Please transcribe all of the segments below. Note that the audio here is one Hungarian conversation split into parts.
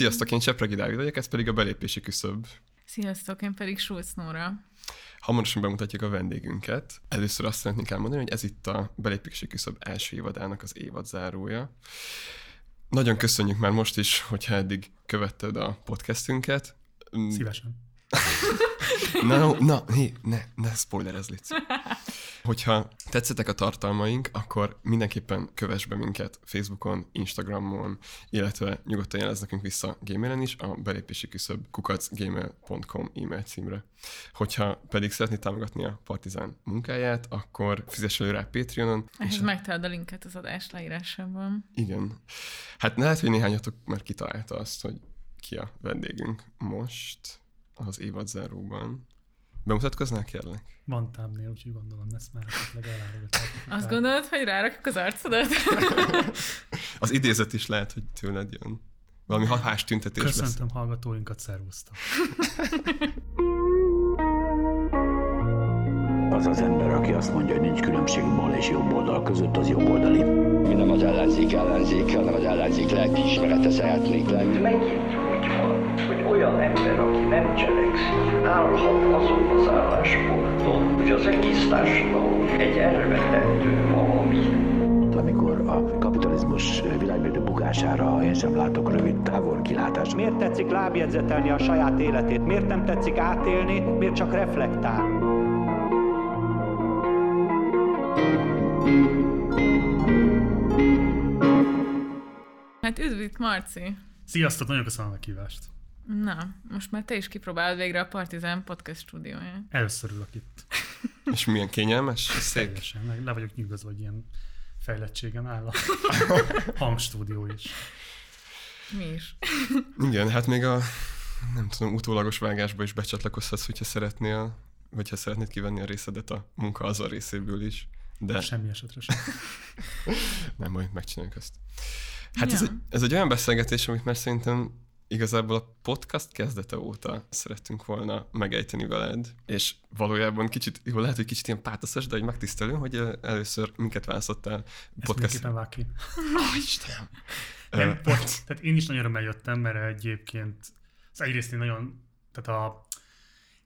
Sziasztok, én Csepregi Dávid vagyok, ez pedig a belépési küszöb. Sziasztok, én pedig Schulz Nóra. Hamarosan bemutatjuk a vendégünket. Először azt szeretnénk elmondani, hogy ez itt a belépési küszöb első évadának az évad zárója. Nagyon köszönjük már most is, hogyha eddig követted a podcastünket. Szívesen. Na, na, hé, ne, ne spoilerezz, Lic. Hogyha tetszettek a tartalmaink, akkor mindenképpen kövess be minket Facebookon, Instagramon, illetve nyugodtan jelez nekünk vissza gmailen is, a belépési küszöb kukacgmail.com e-mail címre. Hogyha pedig szeretné támogatni a Partizán munkáját, akkor fizess elő rá Patreonon. Ehhez megtalálod a linket az adás leírásában. Igen. Hát lehet, hogy néhányatok már kitalálta azt, hogy ki a vendégünk most az évadzáróban. Bemutatkoznál kérlek? Van támnél, úgyhogy gondolom ezt már elárogatják. Azt gondolod, hogy rárakjuk az arcodat? az idézet is lehet, hogy tőled jön. Valami hatás tüntetés Köszöntöm lesz. hallgatóinkat, szervusztok. Az az ember, aki azt mondja, hogy nincs különbség bal és jobb oldal között, az jobb oldali. Mi nem az ellenzék ellenzék, hanem az ellenzék lelkiismerete szeretnék lenni. Megint úgy van, hogy olyan ember, aki nem cselekszik, állhat azon az állásponton, hogy az egész társadalom egy elvetendő valami amikor a kapitalizmus világbérdő bukására én sem látok rövid távol kilátást. Miért tetszik lábjegyzetelni a saját életét? Miért nem tetszik átélni? Miért csak reflektál? Hát üdv itt, Marci! Sziasztok, nagyon köszönöm a kívást. Na, most már te is kipróbálod végre a Partizán podcast stúdióját. Először ülök itt. És milyen kényelmes, szép. Teljesen, le vagyok nyugodva, hogy ilyen fejlettségen áll a hangstúdió is. Mi is. Igen, hát még a nem tudom, utólagos vágásba is becsatlakozhatsz, hogyha szeretnél, vagy ha szeretnéd kivenni a részedet a munka az a részéből is. De... Semmi esetre sem. nem, majd megcsináljuk ezt. Hát ja. ez, egy, ez egy olyan beszélgetés, amit már szerintem igazából a podcast kezdete óta szerettünk volna megejteni veled, és valójában kicsit, jó, lehet, hogy kicsit ilyen pátaszos, de hogy megtisztelő, hogy először minket választottál podcast. Ezt vág ki. Oh, Istenem. Nem, uh, tehát én is nagyon örömmel jöttem, mert egyébként az egyrészt én nagyon, tehát a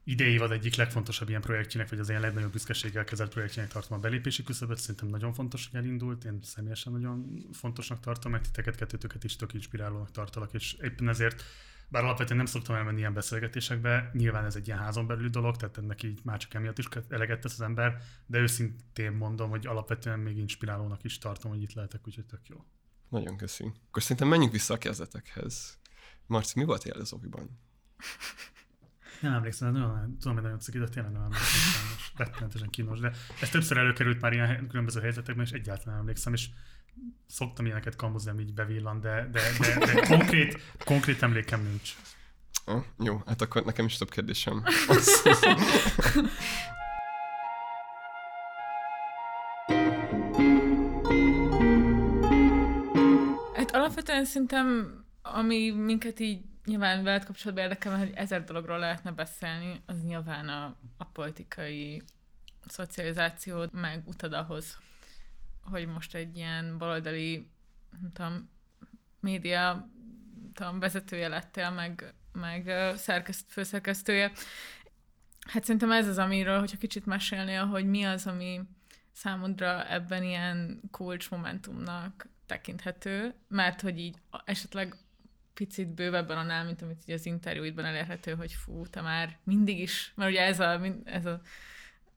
idei évad egyik legfontosabb ilyen projektjének, vagy az ilyen legnagyobb büszkeséggel kezelt projektjének tartom a belépési küszöböt. Szerintem nagyon fontos, hogy elindult. Én személyesen nagyon fontosnak tartom, mert titeket, kettőtöket is tök inspirálónak tartalak, és éppen ezért bár alapvetően nem szoktam elmenni ilyen beszélgetésekbe, nyilván ez egy ilyen házon belüli dolog, tehát ennek így már csak emiatt is eleget tesz az ember, de őszintén mondom, hogy alapvetően még inspirálónak is tartom, hogy itt lehetek, úgyhogy tök jó. Nagyon köszi. Akkor szerintem menjünk vissza a kezdetekhez. Marci, mi volt jel az? Nem emlékszem, nagyon, tudom, hogy nagyon ciki, de tényleg nem emlékszem, most rettenetesen kínos, de ez többször előkerült már ilyen különböző helyzetekben, és egyáltalán nem emlékszem, és szoktam ilyeneket kamuzni, így bevillan, de, de, de, de konkrét, konkrét emlékem nincs. Oh, jó, hát akkor nekem is több kérdésem. hát alapvetően szerintem, ami minket így nyilván veled kapcsolatban érdekel, hogy ezer dologról lehetne beszélni, az nyilván a, a politikai szocializációd, meg utad ahhoz, hogy most egy ilyen baloldali, nem tudom, média tudom, vezetője lettél, meg, meg szerkeszt, főszerkesztője. Hát szerintem ez az, amiről, hogyha kicsit mesélnél, hogy mi az, ami számodra ebben ilyen kulcsmomentumnak tekinthető, mert hogy így esetleg picit bővebben annál, mint amit így az interjúidban elérhető, hogy fú, te már mindig is, mert ugye ez a, ez a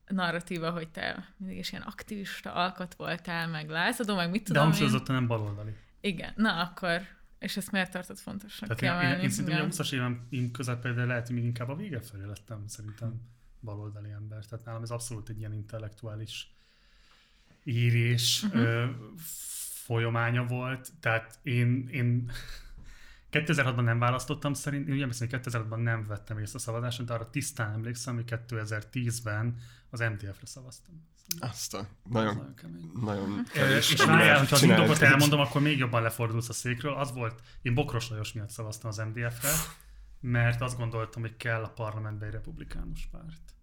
narratíva, hogy te mindig is ilyen aktivista alkat voltál, meg lázadó, meg mit tudom De hangsúlyozottan nem baloldali. Igen, na akkor, és ezt miért tartod fontosnak Tehát Én, én, én szerintem a 20-as évem közepén, de lehet, hogy még inkább a vége felé lettem szerintem baloldali ember. Tehát nálam ez abszolút egy ilyen intellektuális írés uh-huh. ö, folyamánya volt. Tehát én, én 2006-ban nem választottam szerint, ugye beszélni, hogy 2006-ban nem vettem részt a szavazáson, de arra tisztán emlékszem, hogy 2010-ben az MTF-re szavaztam. Azt a nagyon, nagyon kemény. Nagyon és várjál, hogyha az indokot elmondom, akkor még jobban lefordulsz a székről. Az volt, én Bokros Lajos miatt szavaztam az MDF-re, mert azt gondoltam, hogy kell a parlamentbe egy republikánus párt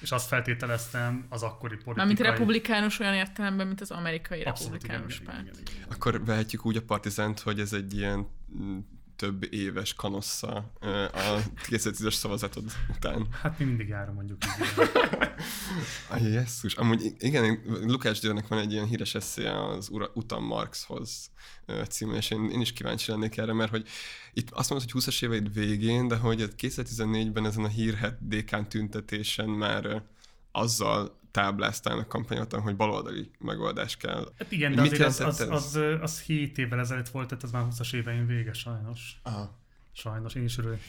és azt feltételeztem az akkori politikai... Mármint republikánus olyan értelemben, mint az amerikai Abszolút, republikánus igen, párt. Igen, igen, igen, igen. Akkor vehetjük úgy a partizánt, hogy ez egy ilyen több éves kanossza a 2010-es szavazatod után. Hát mi mindig járom mondjuk így. A jesszus. Amúgy igen, Lukács Györgynek van egy ilyen híres eszéje az Ura, Utam Marxhoz című, és én, én is kíváncsi lennék erre, mert hogy itt azt mondod, hogy 20-as éveid végén, de hogy 2014-ben ezen a hírhet DK tüntetésen már azzal tábláztál a kampányoltan, hogy baloldali megoldás kell. Hát igen, de Mit azért az, az, az, az 7 évvel ezelőtt volt, tehát az már 20-as éveim vége sajnos. Aha. Sajnos, én is örülök.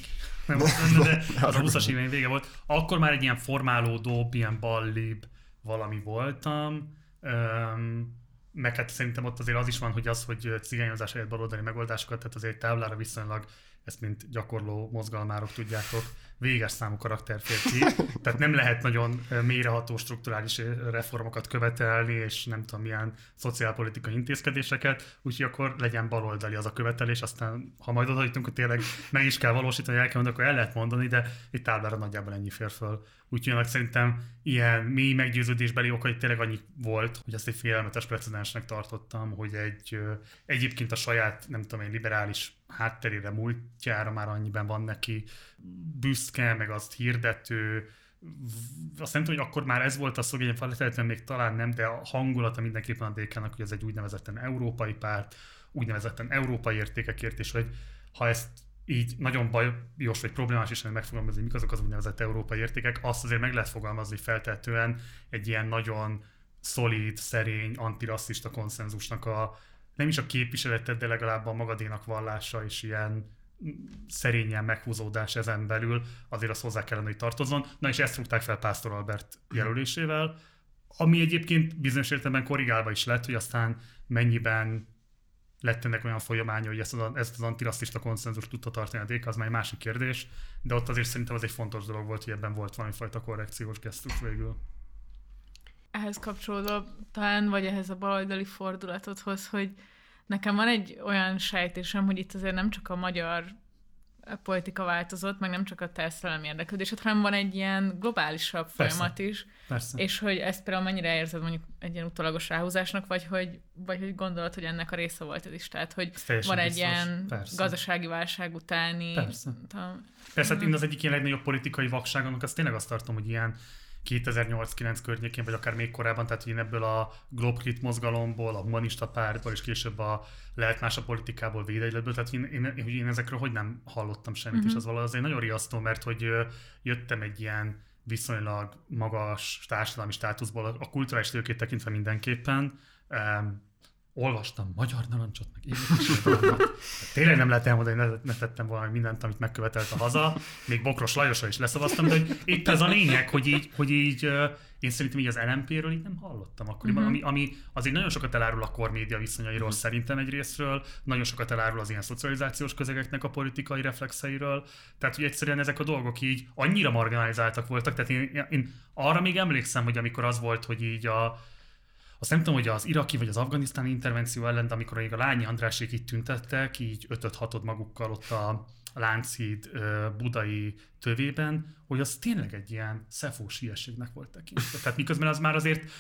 Nem mondom, de az a 20-as éveim vége volt. Akkor már egy ilyen formálódóbb, ilyen ballibb valami voltam. Öm, meg hát szerintem ott azért az is van, hogy az, hogy cigányozás helyett baloldali megoldásokat, tehát azért táblára viszonylag ezt mint gyakorló mozgalmárok tudjátok, véges számú karakter fér ki. Tehát nem lehet nagyon mélyreható strukturális reformokat követelni, és nem tudom milyen szociálpolitikai intézkedéseket, úgyhogy akkor legyen baloldali az a követelés, aztán ha majd oda jutunk, hogy tényleg meg is kell valósítani, el kell mondani, akkor el lehet mondani, de egy táblára nagyjából ennyi fér föl. Úgyhogy annak szerintem ilyen mély meggyőződésbeli okai tényleg annyi volt, hogy ezt egy félelmetes precedensnek tartottam, hogy egy egyébként a saját, nem tudom én, liberális hátterére, múltjára már annyiben van neki büszke, meg azt hirdető, azt nem tudom, hogy akkor már ez volt a hogy feltétlenül még talán nem, de a hangulata mindenképpen a DK-nak, hogy ez egy úgynevezetten európai párt, úgynevezetten európai értékekért, és hogy ha ezt így nagyon bajos vagy problémás is lenne megfogalmazni, mik azok az úgynevezett európai értékek, azt azért meg lehet fogalmazni feltehetően egy ilyen nagyon szolid, szerény, antirasszista konszenzusnak a nem is a képviseletet, de legalább a magadénak vallása és ilyen mm, szerényen meghúzódás ezen belül, azért az hozzá kellene, hogy tartozzon. Na és ezt rúgták fel Pásztor Albert jelölésével, ami egyébként bizonyos értelemben korrigálva is lett, hogy aztán mennyiben lett ennek olyan folyamánya, hogy ezt az, ezt az antirasszista konszenzus tudta tartani a DK, az már egy másik kérdés, de ott azért szerintem az egy fontos dolog volt, hogy ebben volt valami fajta korrekciós gesztus végül. ehhez kapcsolódó talán, vagy ehhez a baloldali fordulatodhoz, hogy nekem van egy olyan sejtésem, hogy itt azért nem csak a magyar politika változott, meg nem csak a te szerelmi érdeklődésed, hanem van egy ilyen globálisabb Persze. folyamat is, Persze. és hogy ezt például mennyire érzed mondjuk egy ilyen utólagos ráhúzásnak, vagy hogy, vagy hogy gondolod, hogy ennek a része volt ez is, tehát hogy teljesen van egy biztos. ilyen Persze. gazdasági válság utáni Persze. tudom, Persze, hát én az egyik ilyen legnagyobb politikai vakságonak, azt tényleg azt tartom, hogy ilyen 2008-9 környékén, vagy akár még korábban, tehát én ebből a Globkrit mozgalomból, a humanista pártból, és később a lehet más a politikából, védegyletből, tehát én, én, hogy én ezekről hogy nem hallottam semmit, uh-huh. és az valahogy azért nagyon riasztó, mert hogy jöttem egy ilyen viszonylag magas társadalmi státuszból, a kulturális tőkét tekintve mindenképpen, um, olvastam magyar narancsot, meg énekeskedalmat. Tényleg nem lehet elmondani, hogy ne, ne tettem volna mindent, amit megkövetelt a haza. Még Bokros Lajosra is leszavaztam, de hogy itt ez a lényeg, hogy így, hogy így én szerintem így az LMP-ről így nem hallottam akkoriban, uh-huh. ami, ami azért nagyon sokat elárul a kormédia viszonyairól uh-huh. szerintem egy részről, nagyon sokat elárul az ilyen szocializációs közegeknek a politikai reflexeiről, tehát hogy egyszerűen ezek a dolgok így annyira marginalizáltak voltak, tehát én, én arra még emlékszem, hogy amikor az volt, hogy így a, azt nem tudom, hogy az iraki vagy az afganisztáni intervenció ellen, de amikor még a Lányi Andrásék itt tüntettek, így ötöt hatod magukkal ott a Lánchíd budai tövében, hogy az tényleg egy ilyen szefós hülyeségnek volt tekintve. Tehát miközben az már azért,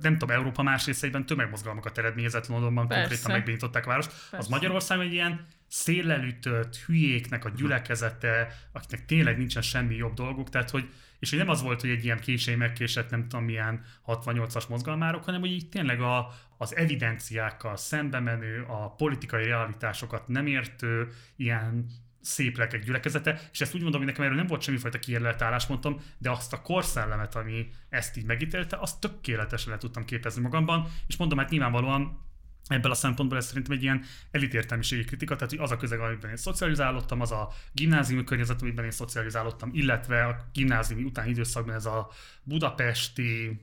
nem tudom, Európa más részeiben tömegmozgalmakat eredményezett Londonban, Persze. konkrétan megbénították a várost. Az Persze. Magyarországon egy ilyen széllelütött hülyéknek a gyülekezete, akiknek tényleg nincsen semmi jobb dolguk, tehát hogy és hogy nem az volt, hogy egy ilyen késői megkésett, nem tudom milyen 68-as mozgalmárok, hanem hogy így tényleg a, az evidenciákkal szembe menő, a politikai realitásokat nem értő, ilyen szép lelkek gyülekezete, és ezt úgy mondom, hogy nekem erről nem volt semmifajta kiérlelt álláspontom, de azt a korszellemet, ami ezt így megítélte, azt tökéletesen le tudtam képezni magamban, és mondom, hát nyilvánvalóan Ebből a szempontból ez szerintem egy ilyen elitértelmiségi kritika, tehát hogy az a közeg, amiben én szocializálódtam, az a gimnáziumi környezet, amiben én szocializálódtam, illetve a gimnáziumi utáni időszakban ez a budapesti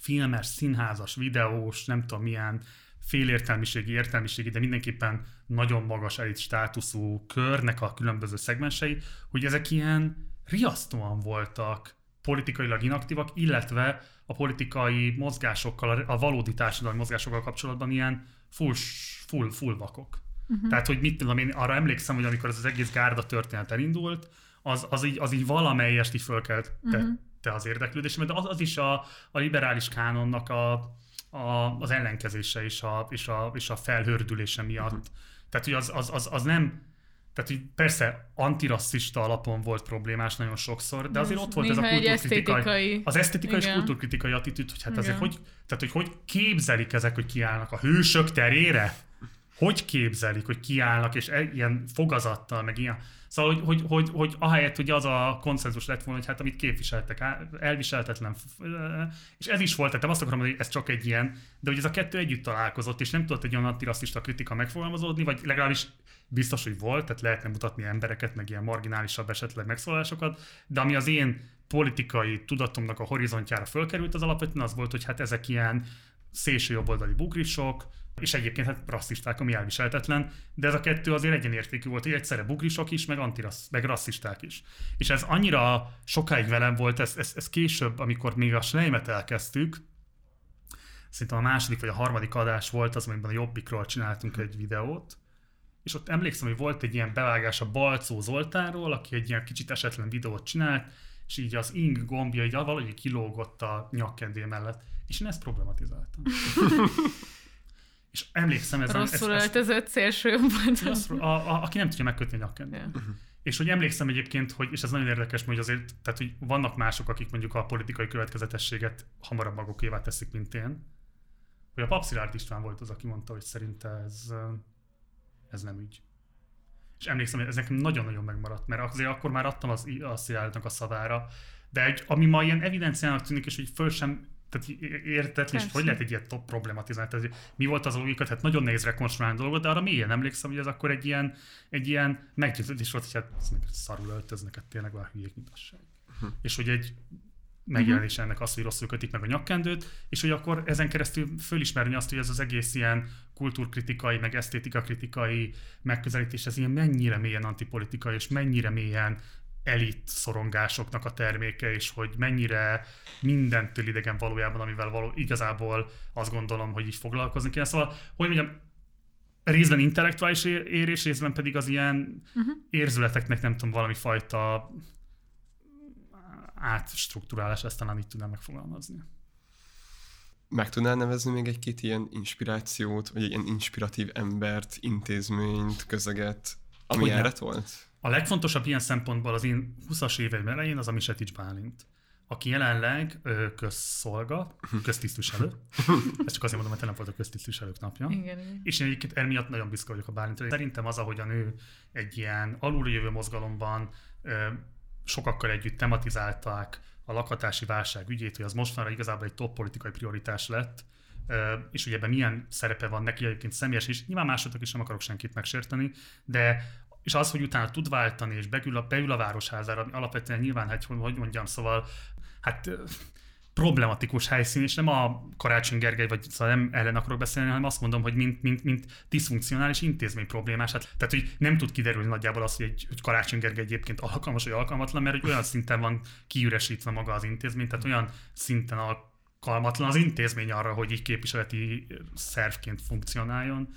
filmes, színházas, videós, nem tudom milyen félértelmiségi, értelmiségi, de mindenképpen nagyon magas elit státuszú körnek a különböző szegmensei, hogy ezek ilyen riasztóan voltak politikailag inaktívak, illetve a politikai mozgásokkal, a valódi társadalmi mozgásokkal kapcsolatban ilyen full, full, full vakok. Uh-huh. Tehát, hogy mit tudom, én arra emlékszem, hogy amikor ez az egész gárda történet elindult, az, az, így, az így valamelyest így fölkelte uh-huh. te az érdeklődésemet, de az, az is a, a liberális kánonnak a, a, az ellenkezése és a, és a, és a felhördülése miatt. Uh-huh. Tehát, hogy az, az, az, az nem Tehát, hogy persze antirasszista alapon volt problémás nagyon sokszor, de azért Ez ott volt ez a kultúrkritikai, esztétikai- az esztétikai és kultúrkritikai attitűd, hogy hát azért Igen. hogy, tehát, hogy hogy képzelik ezek, hogy kiállnak a hősök terére? Hogy képzelik, hogy kiállnak, és ilyen fogazattal, meg ilyen. Szóval, hogy, hogy, hogy, hogy ahelyett, hogy az a konszenzus lett volna, hogy hát amit képviseltek, f- és ez is volt, tehát nem azt akarom hogy ez csak egy ilyen, de hogy ez a kettő együtt találkozott, és nem tudott egy olyan antirasszista kritika megfogalmazódni, vagy legalábbis biztos, hogy volt, tehát lehetne mutatni embereket, meg ilyen marginálisabb esetleg megszólásokat, de ami az én politikai tudatomnak a horizontjára fölkerült, az alapvetően az volt, hogy hát ezek ilyen szélső jobboldali bugrisok, és egyébként hát rasszisták, ami elviselhetetlen, de ez a kettő azért egyenértékű volt, hogy egyszerre bugrisok is, meg, antirassz, meg rasszisták is. És ez annyira sokáig velem volt, ez, ez, ez később, amikor még a Sleimet elkezdtük, szerintem a második vagy a harmadik adás volt az, amiben a Jobbikról csináltunk egy videót, és ott emlékszem, hogy volt egy ilyen bevágás a Balcó Zoltánról, aki egy ilyen kicsit esetlen videót csinált, és így az ing gombja így valahogy kilógott a nyakkendé mellett, és én ezt problematizáltam. és emlékszem ezen... Rosszul ezt- öltözött szélső a, a, aki nem tudja megkötni a nyakkendét. Ja. És hogy emlékszem egyébként, hogy, és ez nagyon érdekes, hogy azért, tehát hogy vannak mások, akik mondjuk a politikai következetességet hamarabb magukévá teszik, mint én. Hogy a Papszilárd István volt az, aki mondta, hogy szerinte ez, ö, ez nem ügy. És emlékszem, hogy ez nekem nagyon-nagyon megmaradt, mert azért akkor már adtam az, a Szilárdnak a szavára, de egy, ami ma ilyen evidenciának tűnik, és hogy föl sem tehát érted, és hogy lehet egy ilyet top problematizálni? Tehát, mi volt az a logika? Tehát nagyon nehéz rekonstruálni a dolgot, de arra mélyen emlékszem, hogy ez akkor egy ilyen, egy ilyen meggyőződés volt, hogy hát szarul öltöznek, hát tényleg van hülyék nyitasság. És hogy egy megjelenés ennek az, hogy rosszul kötik meg a nyakkendőt, és hogy akkor ezen keresztül fölismerni azt, hogy ez az egész ilyen kultúrkritikai, meg esztétikakritikai megközelítés, ez ilyen mennyire mélyen antipolitikai, és mennyire mélyen elit szorongásoknak a terméke, és hogy mennyire mindentől idegen valójában, amivel való, igazából azt gondolom, hogy így foglalkozni kell. Szóval, hogy mondjam, részben intellektuális ér- érés, részben pedig az ilyen uh-huh. érzületeknek nem tudom, valami fajta átstruktúrálás, ezt talán így tudnám megfogalmazni. Meg tudnál nevezni még egy-két ilyen inspirációt, vagy egy ilyen inspiratív embert, intézményt, közeget, ami Hogyne. erre volt? A legfontosabb ilyen szempontból az én 20-as éveim elején az a Misetics Bálint, aki jelenleg ö, közszolga, köztisztviselő. Ezt csak azért mondom, mert nem volt a köztisztviselők napja. Igen. És én egyébként emiatt nagyon büszke vagyok a Bálintra. Szerintem az, ahogyan ő egy ilyen aluljövő mozgalomban ö, sokakkal együtt tematizálták a lakhatási válság ügyét, hogy az mostanra igazából egy top politikai prioritás lett, és hogy ebben milyen szerepe van neki egyébként személyes is. Nyilván másodok is nem akarok senkit megsérteni, de és az, hogy utána tud váltani, és beül a, beül a városházára, ami alapvetően nyilván, hát, hogy, mondjam, szóval, hát problematikus helyszín, és nem a Karácsony Gergely, vagy szóval nem ellen akarok beszélni, hanem azt mondom, hogy mint, mint, mint diszfunkcionális intézmény problémás. Hát, tehát, hogy nem tud kiderülni nagyjából az, hogy, egy, hogy Karácsony Gergely egyébként alkalmas vagy alkalmatlan, mert hogy olyan szinten van kiüresítve maga az intézmény, tehát olyan szinten alkalmatlan az intézmény arra, hogy így képviseleti szervként funkcionáljon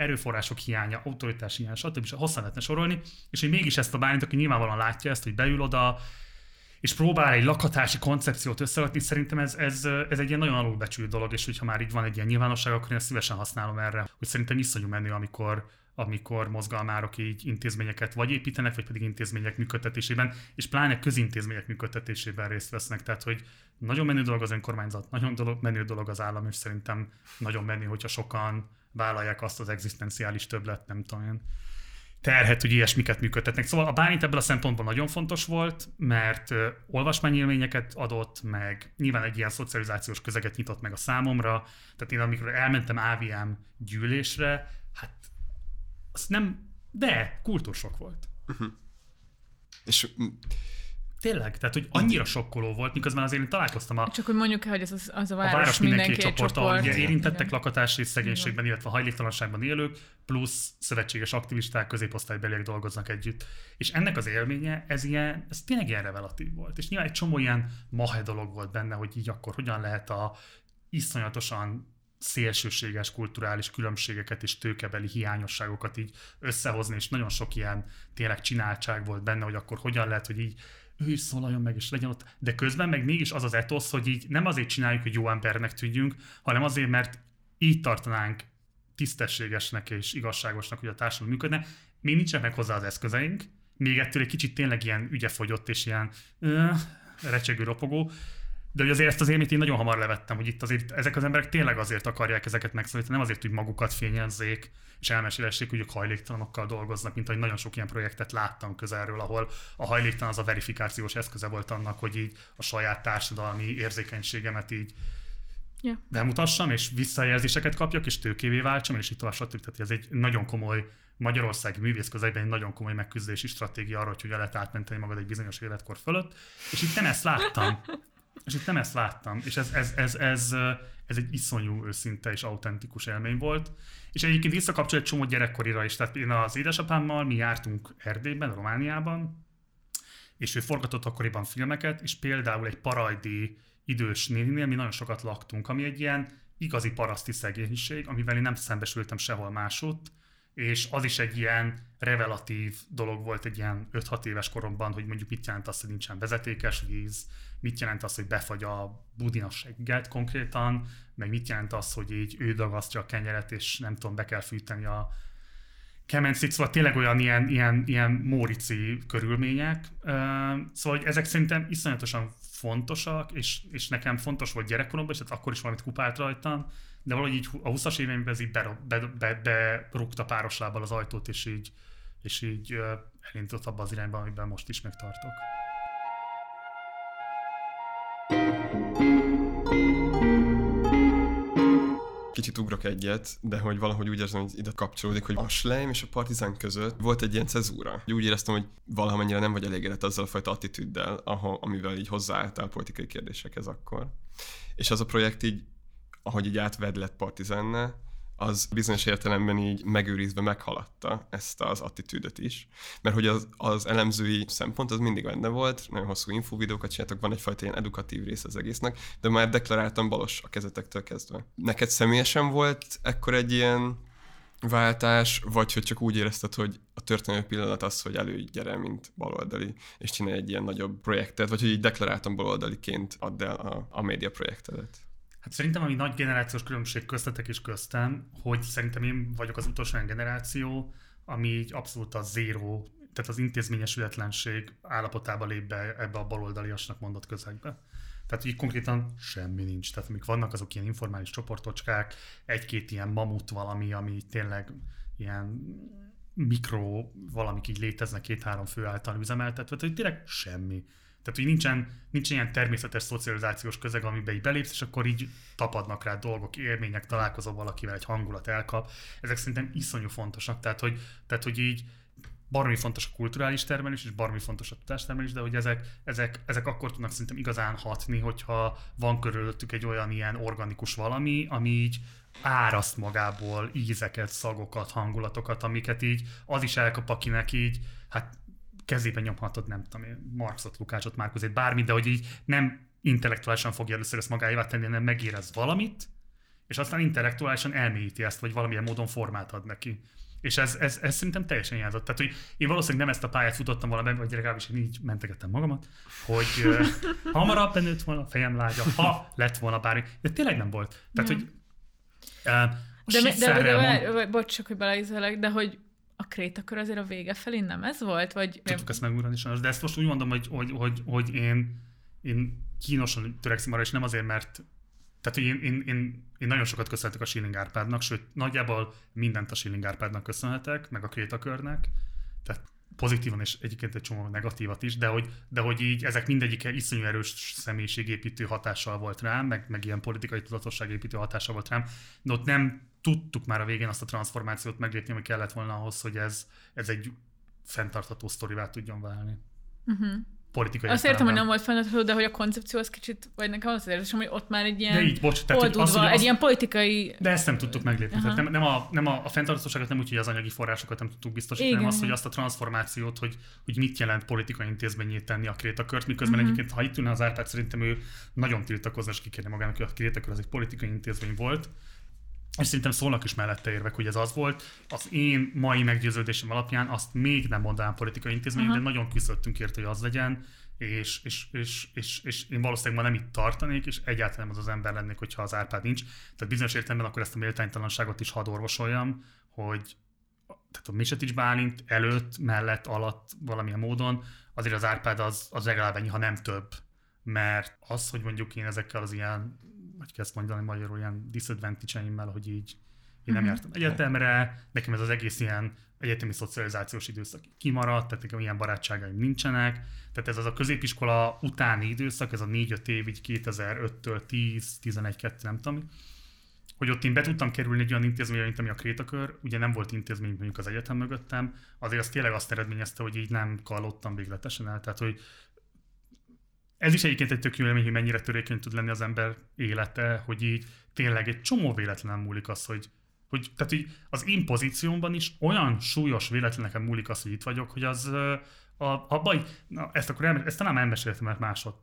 erőforrások hiánya, autoritás hiánya, stb. stb. hosszan lehetne sorolni, és hogy mégis ezt a Bálint, aki nyilvánvalóan látja ezt, hogy beül oda, és próbál egy lakhatási koncepciót összerakni, szerintem ez, ez, ez egy ilyen nagyon alulbecsült dolog, és hogyha már így van egy ilyen nyilvánosság, akkor én ezt szívesen használom erre, hogy szerintem iszonyú menő, amikor, amikor mozgalmárok így intézményeket vagy építenek, vagy pedig intézmények működtetésében, és pláne közintézmények működtetésében részt vesznek. Tehát, hogy nagyon menő dolog az önkormányzat, nagyon dolog, menő dolog az állam, és szerintem nagyon menő, hogyha sokan vállalják azt az egzisztenciális többlet, nem tudom én, terhet, hogy ilyesmiket működtetnek. Szóval a Bálint ebből a szempontból nagyon fontos volt, mert olvasmányélményeket adott, meg nyilván egy ilyen szocializációs közeget nyitott meg a számomra. Tehát én amikor elmentem AVM gyűlésre, nem, de kultúrsok volt. És mm, Tényleg, tehát hogy annyira sokkoló volt, miközben azért én találkoztam a, Csak hogy mondjuk el, hogy ez az, az a a város, város mindenki mindenki egy csoport, ugye érintettek Igen. lakatási szegénységben, illetve hajléktalanságban élők, plusz szövetséges aktivisták, középosztálybeliek dolgoznak együtt. És ennek az élménye, ez, ilyen, ez tényleg ilyen revelatív volt. És nyilván egy csomó ilyen mahe dolog volt benne, hogy így akkor hogyan lehet a iszonyatosan szélsőséges kulturális különbségeket és tőkebeli hiányosságokat így összehozni, és nagyon sok ilyen tényleg csináltság volt benne, hogy akkor hogyan lehet, hogy így ő is szólaljon meg, és legyen ott. De közben meg mégis az az etosz, hogy így nem azért csináljuk, hogy jó embernek tűnjünk, hanem azért, mert így tartanánk tisztességesnek és igazságosnak, hogy a társadalom működne. még nincsenek meg hozzá az eszközeink, még ettől egy kicsit tényleg ilyen ügyefogyott és ilyen uh, recsegő, ropogó, de hogy azért ezt az élményt én nagyon hamar levettem, hogy itt azért ezek az emberek tényleg azért akarják ezeket megszólítani, nem azért, hogy magukat fényezzék, és elmesélessék, hogy ők hajléktalanokkal dolgoznak, mint ahogy nagyon sok ilyen projektet láttam közelről, ahol a hajléktalan az a verifikációs eszköze volt annak, hogy így a saját társadalmi érzékenységemet így Ja. bemutassam, és visszajelzéseket kapjak, és tőkévé váltsam, és így tovább, stb. Tehát ez egy nagyon komoly magyarországi művész közegben egy nagyon komoly megküzdési stratégia arra, hogy hogyan lehet átmenteni magad egy bizonyos életkor fölött. És itt nem ezt láttam. És itt nem ezt láttam. És ez, ez, ez, ez, ez egy iszonyú őszinte és autentikus élmény volt. És egyébként visszakapcsol egy csomó gyerekkorira is. Tehát én az édesapámmal mi jártunk Erdélyben, Romániában, és ő forgatott akkoriban filmeket, és például egy parajdi idős néninél mi nagyon sokat laktunk, ami egy ilyen igazi paraszti szegénység, amivel én nem szembesültem sehol másutt, és az is egy ilyen revelatív dolog volt egy ilyen 5-6 éves koromban, hogy mondjuk mit jelent az, hogy nincsen vezetékes víz, mit jelent az, hogy befagy a budin a segget konkrétan, meg mit jelent az, hogy így ő dagasztja a kenyeret, és nem tudom, be kell fűteni a kemencét, szóval tényleg olyan ilyen, ilyen, ilyen mórici körülmények. Szóval hogy ezek szerintem iszonyatosan fontosak, és, és nekem fontos volt gyerekkoromban, és hát akkor is valamit kupált rajtam, de valahogy így a 20-as éveimben ez így berúgta be, be, be, páros az ajtót, és így, és így ö, elindított abba az irányba, amiben most is megtartok. Kicsit ugrok egyet, de hogy valahogy úgy érzem, hogy ide kapcsolódik, hogy a Schleim és a Partizán között volt egy ilyen cezúra. Úgy éreztem, hogy valamennyire nem vagy elégedett azzal a fajta attitűddel, ahol, amivel így hozzáálltál politikai kérdésekhez akkor. És az a projekt így, ahogy így átvedlett Partizánnál, az bizonyos értelemben így megőrizve meghaladta ezt az attitűdöt is. Mert hogy az, az elemzői szempont az mindig benne volt, nagyon hosszú infovideókat csináltak, van egyfajta ilyen edukatív rész az egésznek, de már deklaráltam balos a kezetektől kezdve. Neked személyesen volt ekkor egy ilyen váltás, vagy hogy csak úgy érezted, hogy a történelmi pillanat az, hogy előgyere, mint baloldali, és csinálj egy ilyen nagyobb projektet, vagy hogy így deklaráltam baloldaliként add el a, a média projektedet. Hát szerintem ami nagy generációs különbség köztetek és köztem, hogy szerintem én vagyok az utolsó olyan generáció, ami így abszolút a zéró, tehát az intézményesületlenség állapotába lép be ebbe a baloldaliasnak mondott közegbe. Tehát így konkrétan semmi nincs. Tehát amik vannak, azok ilyen informális csoportocskák, egy-két ilyen mamut valami, ami tényleg ilyen mikro valamik így léteznek két-három fő által üzemeltetve, tehát hogy tényleg semmi. Tehát, hogy nincsen, nincsen ilyen természetes szocializációs közeg, amiben így belépsz, és akkor így tapadnak rá dolgok, élmények, találkozol valakivel, egy hangulat elkap. Ezek szerintem iszonyú fontosak. Tehát, hogy, tehát, hogy így baromi fontos a kulturális termelés, és baromi fontos a tudástermelés, de hogy ezek, ezek, ezek akkor tudnak szerintem igazán hatni, hogyha van körülöttük egy olyan ilyen organikus valami, ami így áraszt magából ízeket, szagokat, hangulatokat, amiket így az is elkap, akinek így, hát kezében nyomhatod, nem tudom én, Marxot, Lukácsot, Márkozét, bármit, de hogy így nem intellektuálisan fogja először ezt magáévá tenni, hanem megérez valamit, és aztán intellektuálisan elmélyíti ezt, vagy valamilyen módon formát ad neki. És ez, ez, ez szerintem teljesen hiányzott. Tehát, hogy én valószínűleg nem ezt a pályát futottam volna vagy legalábbis én így mentegettem magamat, hogy uh, hamarabb benőtt volna a fejem lágya, ha lett volna bármi. De tényleg nem volt. Tehát, Ja. hogy uh, De, de, de, de, mond, bocs, csak hogy beleízelek, de hogy a krétakör azért a vége felé nem ez volt? Vagy tudtuk ezt megugrani sajnos, de ezt most úgy mondom, hogy, hogy, hogy, hogy én, én kínosan törekszem arra, és nem azért, mert tehát, hogy én, én, én, én nagyon sokat köszönhetek a Schilling Árpádnak, sőt, nagyjából mindent a Schilling Árpádnak köszönhetek, meg a Krétakörnek, tehát pozitívan és egyébként egy csomó negatívat is, de hogy, de hogy így ezek mindegyike iszonyú erős személyiségépítő hatással volt rám, meg, meg ilyen politikai tudatosságépítő hatással volt rám, de ott nem tudtuk már a végén azt a transformációt meglépni, ami kellett volna ahhoz, hogy ez, ez egy fenntartható sztorivá tudjon válni. Uh-huh. Politikai Azt értem, hogy nem volt fenntartható, de hogy a koncepció az kicsit, vagy nekem az az érzésem, hogy ott már egy ilyen De így, bocs, tehát, oldudva, az, hogy egy az- ilyen politikai... De ezt nem tudtuk meglépni. Aha. Tehát nem, nem, a, nem a, a fenntarthatóságot nem úgy, hogy az anyagi forrásokat nem tudtuk biztosítani, hanem azt, hogy azt a transformációt, hogy, hogy mit jelent politikai intézményét tenni a krétakört, miközben uh-huh. egyébként, ha itt ülne az Árpád, szerintem ő nagyon tiltakozna, és kikérne magának, hogy a krétakör az egy politikai intézmény volt. És szerintem szólnak is mellette érvek, hogy ez az volt. Az én mai meggyőződésem alapján azt még nem mondanám politikai intézmény, Aha. de nagyon küzdöttünk érte, hogy az legyen, és, és, és, és, és én valószínűleg ma nem itt tartanék, és egyáltalán nem az az ember lennék, hogyha az Árpád nincs. Tehát bizonyos értelemben akkor ezt a méltánytalanságot is hadd orvosoljam, hogy, tehát a Misetics Bálint előtt, mellett, alatt valamilyen módon, azért az Árpád az, az legalább ennyi, ha nem több. Mert az, hogy mondjuk én ezekkel az ilyen, hogy kezd mondani magyarul, ilyen disadvantage hogy így én nem Mhm. jártam egyetemre, nekem ez az egész ilyen egyetemi szocializációs időszak kimaradt, tehát nekem ilyen barátságaim nincsenek, tehát ez az a középiskola utáni időszak, ez a 4-5 év, így 2005-től 10, 11, 2, nem tudom, hogy ott én be tudtam kerülni egy olyan intézményre, mint ami a Krétakör, ugye nem volt intézmény mondjuk az egyetem mögöttem, azért az tényleg azt eredményezte, hogy így nem kallottam végletesen el, tehát hogy ez is egyébként egy tök jó élmény, hogy mennyire törékeny tud lenni az ember élete, hogy így tényleg egy csomó véletlen múlik az, hogy, hogy tehát így az én pozíciómban is olyan súlyos véletleneken múlik az, hogy itt vagyok, hogy az a, abban, hogy- na, ezt akkor elme, ezt talán már elmeséltem, mert másod.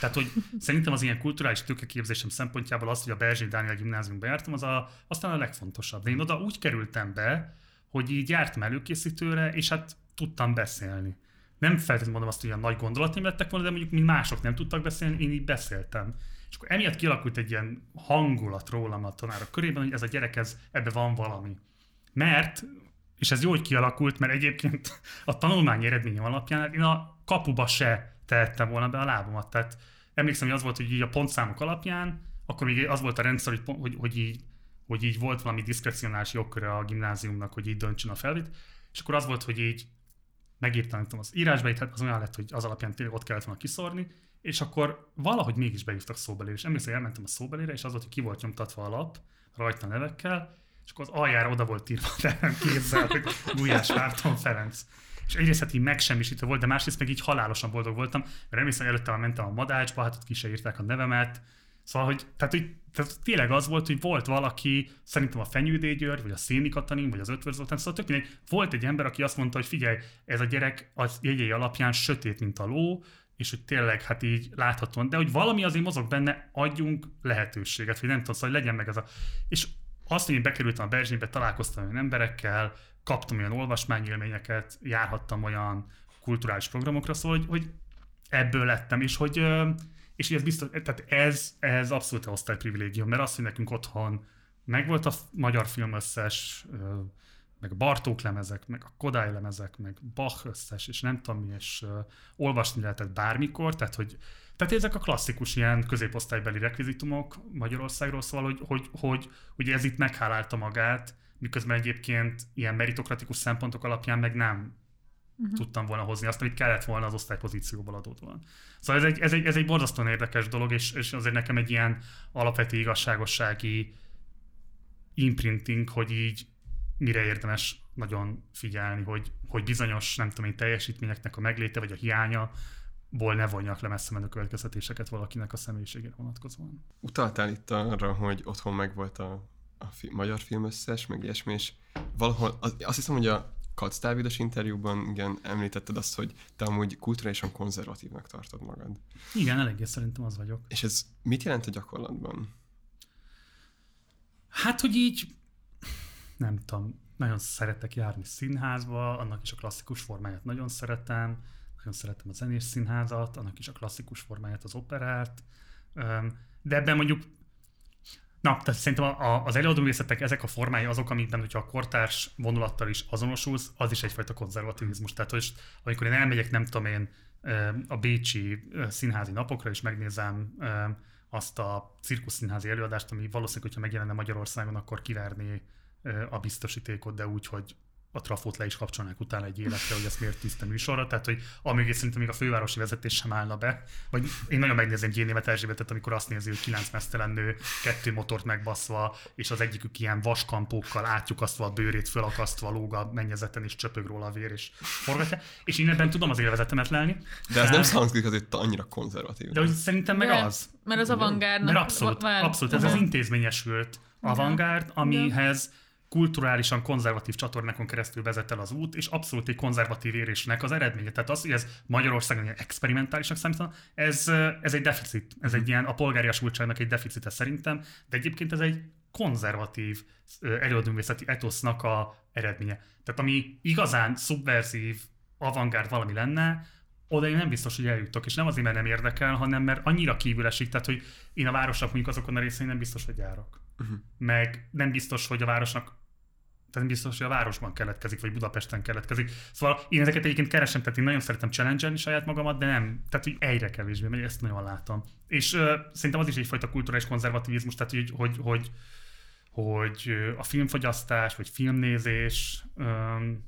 Tehát, hogy szerintem az ilyen kulturális tőkeképzésem szempontjából az, hogy a Berzsény Dániel gimnáziumba jártam, az a, aztán a legfontosabb. De én oda úgy kerültem be, hogy így jártam előkészítőre, és hát tudtam beszélni. Nem feltétlenül mondom azt, hogy olyan nagy gondolatim lettek volna, de mondjuk, mint mások nem tudtak beszélni, én így beszéltem. És akkor emiatt kialakult egy ilyen hangulat rólam a tanárok körében, hogy ez a gyerek, ez, ebbe van valami. Mert, és ez jó, hogy kialakult, mert egyébként a tanulmány eredményem alapján én a kapuba se tehettem volna be a lábamat. Tehát emlékszem, hogy az volt, hogy így a pontszámok alapján, akkor még az volt a rendszer, hogy, hogy, hogy, így, hogy így volt valami diszkrecionális jogköre a gimnáziumnak, hogy így döntsön a felvét, és akkor az volt, hogy így megírtam nem az írásbeit, hát az olyan lett, hogy az alapján tényleg ott kellett volna kiszórni, és akkor valahogy mégis beírtak szóbelére, és emlékszem, elmentem a szóbelére, és az volt, hogy ki volt nyomtatva a lap, rajta nevekkel, és akkor az aljára oda volt írva a nevem kézzel, hogy Gulyás Márton Ferenc. És egyrészt hát így megsemmisítő volt, de másrészt meg így halálosan boldog voltam, mert emlékszem, előtte mentem a madácsba, hát ott ki se írták a nevemet, Szóval, hogy tehát, hogy tehát tényleg az volt, hogy volt valaki, szerintem a Fenyődé György, vagy a Széni Katalin, vagy az Ötvös Zoltán, szóval tök volt egy ember, aki azt mondta, hogy figyelj, ez a gyerek az jegyei alapján sötét, mint a ló, és hogy tényleg hát így láthatóan, de hogy valami azért mozog benne, adjunk lehetőséget, hogy nem tudom, szóval hogy legyen meg ez a... És azt, hogy én bekerültem a Berzsénybe, találkoztam olyan emberekkel, kaptam olyan olvasmányélményeket, járhattam olyan kulturális programokra, szóval, hogy, hogy ebből lettem, és hogy és ez biztos, tehát ez, ez abszolút a osztályprivilégium, mert az, hogy nekünk otthon megvolt a magyar film összes, meg a Bartók lemezek, meg a Kodály lemezek, meg Bach összes, és nem tudom mi, és olvasni lehetett bármikor, tehát hogy tehát ezek a klasszikus ilyen középosztálybeli rekvizitumok Magyarországról, szóval, hogy, hogy, hogy ugye ez itt meghálálta magát, miközben egyébként ilyen meritokratikus szempontok alapján meg nem uh-huh. tudtam volna hozni azt, amit kellett volna az osztálypozícióból adódóan. Szóval ez egy, ez egy, ez egy borzasztóan érdekes dolog, és, és azért nekem egy ilyen alapvető igazságossági imprinting, hogy így mire érdemes nagyon figyelni, hogy, hogy bizonyos, nem tudom én, teljesítményeknek a megléte vagy a hiánya ból ne vonjak le messze menő következtetéseket valakinek a személyiségére vonatkozóan. Utaltál itt arra, hogy otthon megvolt a, a fi, magyar film összes, meg ilyesmi, és valahol, az, azt hiszem, hogy a Katz Dávidos interjúban igen, említetted azt, hogy te amúgy kulturálisan konzervatívnak tartod magad. Igen, eléggé szerintem az vagyok. És ez mit jelent a gyakorlatban? Hát, hogy így, nem tudom, nagyon szeretek járni színházba, annak is a klasszikus formáját nagyon szeretem, nagyon szeretem a zenés színházat, annak is a klasszikus formáját, az operát, de ebben mondjuk, na, tehát szerintem a, az előadóművészetek, ezek a formái azok, amikben, hogyha a kortárs vonulattal is azonosulsz, az is egyfajta konzervativizmus. Tehát, hogy amikor én elmegyek, nem tudom én, a Bécsi színházi napokra, és megnézem azt a cirkuszszínházi előadást, ami valószínűleg, hogyha megjelenne Magyarországon, akkor kiverné a biztosítékot, de úgy, hogy a trafót le is kapcsolnák utána egy életre, hogy ezt miért tiszta műsorra, tehát hogy amíg szerintem még a fővárosi vezetés sem állna be, vagy én nagyon megnézem Gyénémet Erzsébetet, amikor azt nézi, hogy kilenc mesztelen nő, kettő motort megbaszva, és az egyikük ilyen vaskampókkal átjukasztva a bőrét, fölakasztva lóg a mennyezeten, és csöpög róla a vér, és forgatja. És én ebben tudom az élvezetemet lelni. De ez nem hangzik azért annyira konzervatív. De hogy szerintem meg De, az. Mert az avantgárdnak... Mert abszolút, abszolút ez az intézményesült avantgárd, amihez kulturálisan konzervatív csatornákon keresztül vezet el az út, és abszolút egy konzervatív érésnek az eredménye. Tehát az, hogy ez Magyarországon ilyen experimentálisnak számítana, ez, ez egy deficit. Ez egy ilyen a polgáriasultságnak egy deficite szerintem, de egyébként ez egy konzervatív előadóművészeti etosznak a eredménye. Tehát ami igazán szubverzív, avantgárd valami lenne, oda én nem biztos, hogy eljutok, és nem azért, mert nem érdekel, hanem mert annyira kívül esik, tehát hogy én a városnak mondjuk azokon a részein nem biztos, hogy járok. Uh-huh. Meg nem biztos, hogy a városnak, tehát biztos, hogy a városban keletkezik, vagy Budapesten keletkezik. Szóval én ezeket egyébként keresem, tehát én nagyon szeretem challenge saját magamat, de nem, tehát hogy egyre kevésbé megy, ezt nagyon látom. És uh, szerintem az is egyfajta kulturális konzervativizmus, tehát hogy, hogy, hogy, hogy a filmfogyasztás, vagy filmnézés, um,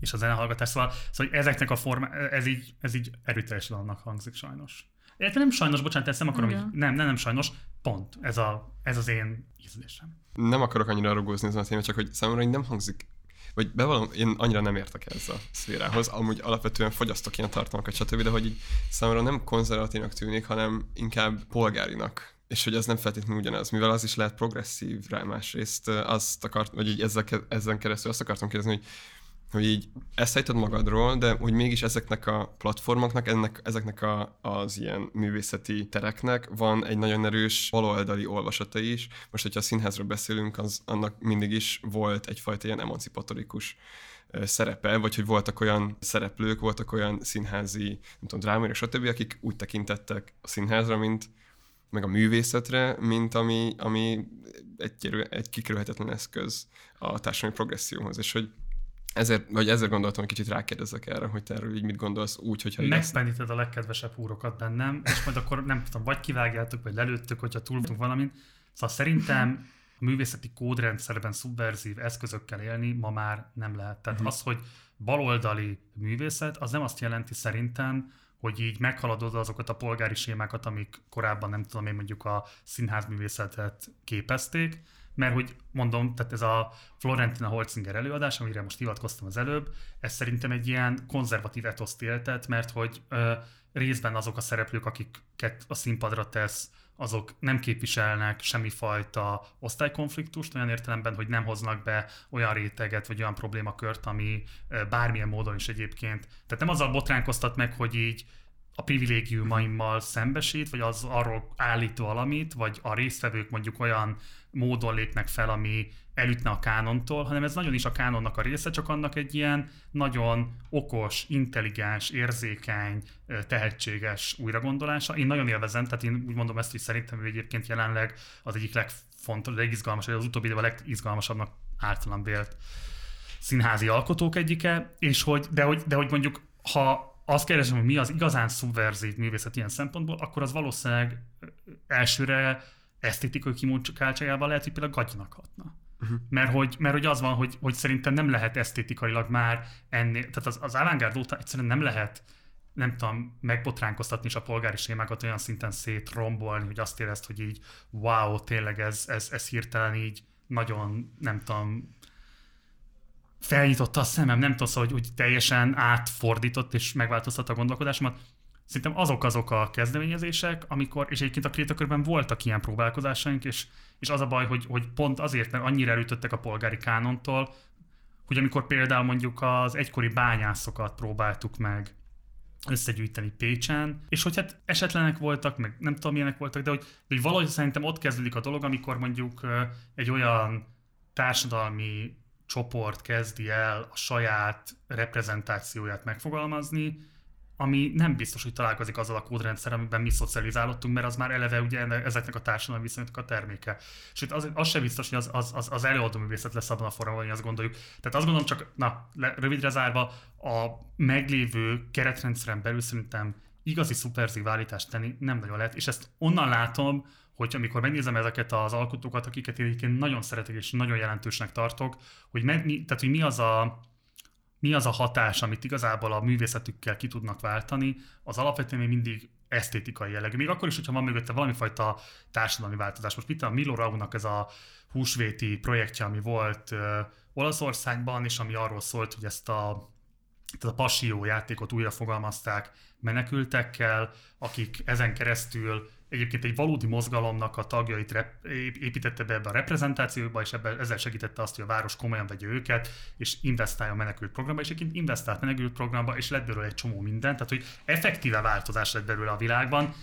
és a zenehallgatás, szóval, szóval ezeknek a forma, ez így, ez így erőteljesen annak hangzik sajnos. Érte nem sajnos, bocsánat, ezt nem akarom, így, nem, nem, nem sajnos, pont, ez, a, ez az én ízlésem. Nem akarok annyira rugózni ezen a témát, csak hogy számomra így nem hangzik vagy bevallom, én annyira nem értek ez a szférához, amúgy alapvetően fogyasztok ilyen tartalmakat, stb., de hogy így számomra nem konzervatívnak tűnik, hanem inkább polgárinak. És hogy ez nem feltétlenül ugyanaz, mivel az is lehet progresszív rá másrészt, azt akart, vagy így ezzel, ezen keresztül azt akartam kérdezni, hogy hogy így ezt ejted magadról, de hogy mégis ezeknek a platformoknak, ennek, ezeknek a, az ilyen művészeti tereknek van egy nagyon erős baloldali olvasata is. Most, hogyha a színházról beszélünk, az annak mindig is volt egyfajta ilyen emancipatorikus szerepe, vagy hogy voltak olyan szereplők, voltak olyan színházi, nem tudom, drámai, stb., akik úgy tekintettek a színházra, mint meg a művészetre, mint ami, ami egy, egy kikerülhetetlen eszköz a társadalmi progresszióhoz, és hogy ezért, vagy ezért gondoltam, hogy kicsit rákérdezek erre, hogy te erről így mit gondolsz úgy, hogyha így ezt... A legkedvesebb húrokat bennem, és majd akkor nem tudom, vagy kivágjátok, vagy lelőttök, hogyha túltunk valamin. Szóval szerintem a művészeti kódrendszerben szubverzív eszközökkel élni ma már nem lehet. Tehát az, hogy baloldali művészet, az nem azt jelenti szerintem, hogy így meghaladod azokat a polgári sémákat, amik korábban nem tudom én mondjuk a színházművészetet képezték, mert hogy mondom, tehát ez a Florentina Holzinger előadás, amire most hivatkoztam az előbb, ez szerintem egy ilyen konzervatív etoszt éltet, mert hogy ö, részben azok a szereplők, akiket a színpadra tesz, azok nem képviselnek semmifajta osztálykonfliktust, olyan értelemben, hogy nem hoznak be olyan réteget, vagy olyan problémakört, ami bármilyen módon is egyébként. Tehát nem azzal botránkoztat meg, hogy így a privilégiumaimmal szembesít, vagy az arról állít valamit, vagy a résztvevők mondjuk olyan módon lépnek fel, ami elütne a kánontól, hanem ez nagyon is a kánonnak a része, csak annak egy ilyen nagyon okos, intelligens, érzékeny, tehetséges újragondolása. Én nagyon élvezem, tehát én úgy mondom ezt, hogy szerintem ő egyébként jelenleg az egyik legfontosabb, legizgalmasabb, vagy az utóbbi időben a legizgalmasabbnak általán vélt színházi alkotók egyike, és hogy, de hogy, de hogy mondjuk, ha azt keresem, hogy mi az igazán szubverzív művészet ilyen szempontból, akkor az valószínűleg elsőre esztétikai kimunkáltságában lehet, hogy például gagyinak hatna. Uh-huh. Mert, hogy, mert hogy az van, hogy, hogy szerintem nem lehet esztétikailag már ennél, tehát az, az avantgárd óta egyszerűen nem lehet nem tudom, megbotránkoztatni is a polgári sémákat olyan szinten szétrombolni, hogy azt érezd, hogy így wow, tényleg ez, ez, ez hirtelen így nagyon, nem tudom, felnyitotta a szemem, nem tudom, szóval, hogy úgy teljesen átfordított és megváltoztatta a gondolkodásomat. Szerintem azok azok a kezdeményezések, amikor, és egyébként a krétakörben voltak ilyen próbálkozásaink, és, és az a baj, hogy, hogy pont azért, mert annyira elütöttek a polgári kánontól, hogy amikor például mondjuk az egykori bányászokat próbáltuk meg összegyűjteni Pécsen, és hogy hát esetlenek voltak, meg nem tudom milyenek voltak, de hogy, de hogy valahogy szerintem ott kezdődik a dolog, amikor mondjuk egy olyan társadalmi csoport kezdi el a saját reprezentációját megfogalmazni, ami nem biztos, hogy találkozik azzal a kódrendszer, amiben mi szocializálódtunk, mert az már eleve ugye ezeknek a társadalmi viszonyoknak a terméke. Sőt, az, az sem biztos, hogy az, az, az, az előadó művészet lesz abban a formában, hogy azt gondoljuk. Tehát azt gondolom csak, na, le, rövidre zárva, a meglévő keretrendszeren belül szerintem igazi szuperzív állítást tenni nem nagyon lehet, és ezt onnan látom, hogy amikor megnézem ezeket az alkotókat, akiket én egyébként nagyon szeretek és nagyon jelentősnek tartok, hogy, me, mi, tehát, hogy mi az a mi az a hatás, amit igazából a művészetükkel ki tudnak váltani, az alapvetően még mindig esztétikai jellegű. Még akkor is, hogyha van mögötte valami fajta társadalmi változás. Most itt a Milo Raunak ez a húsvéti projektje, ami volt uh, Olaszországban, és ami arról szólt, hogy ezt a tehát a Passió játékot újra fogalmazták menekültekkel, akik ezen keresztül egyébként egy valódi mozgalomnak a tagjait rep- ép- építette be ebbe a reprezentációba, és ebbe, ezzel segítette azt, hogy a város komolyan vegye őket, és investálja a menekült programba, és egyébként investált menekült programba, és lett belőle egy csomó minden, tehát hogy effektíve változás lett belőle a világban,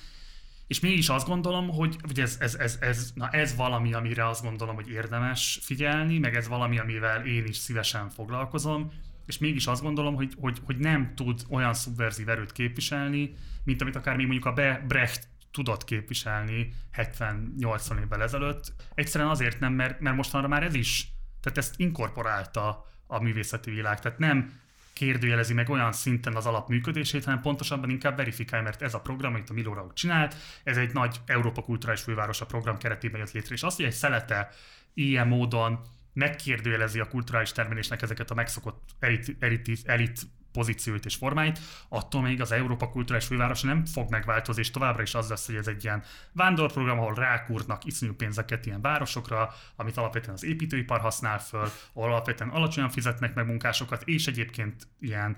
és mégis azt gondolom, hogy, hogy ez, ez, ez, ez, na ez valami, amire azt gondolom, hogy érdemes figyelni, meg ez valami, amivel én is szívesen foglalkozom, és mégis azt gondolom, hogy, hogy, hogy nem tud olyan szubverzív erőt képviselni, mint amit akár még mondjuk a Brecht tudott képviselni 70-80 évvel ezelőtt. Egyszerűen azért nem, mert, mert mostanra már ez is Tehát ezt inkorporálta a művészeti világ. Tehát nem kérdőjelezi meg olyan szinten az alapműködését, hanem pontosabban inkább verifikálja, mert ez a program, amit a Milóra csinált, ez egy nagy Európa Kulturális Fővárosa program keretében jött létre, és azt, hogy egy szelete ilyen módon megkérdőjelezi a kulturális termelésnek ezeket a megszokott elit, elit, elit pozícióit és formáit, attól még az Európa Kulturális Fővárosa nem fog megváltozni, és továbbra is az lesz, hogy ez egy ilyen vándorprogram, ahol rákúrnak iszonyú pénzeket ilyen városokra, amit alapvetően az építőipar használ föl, ahol alapvetően alacsonyan fizetnek meg munkásokat, és egyébként ilyen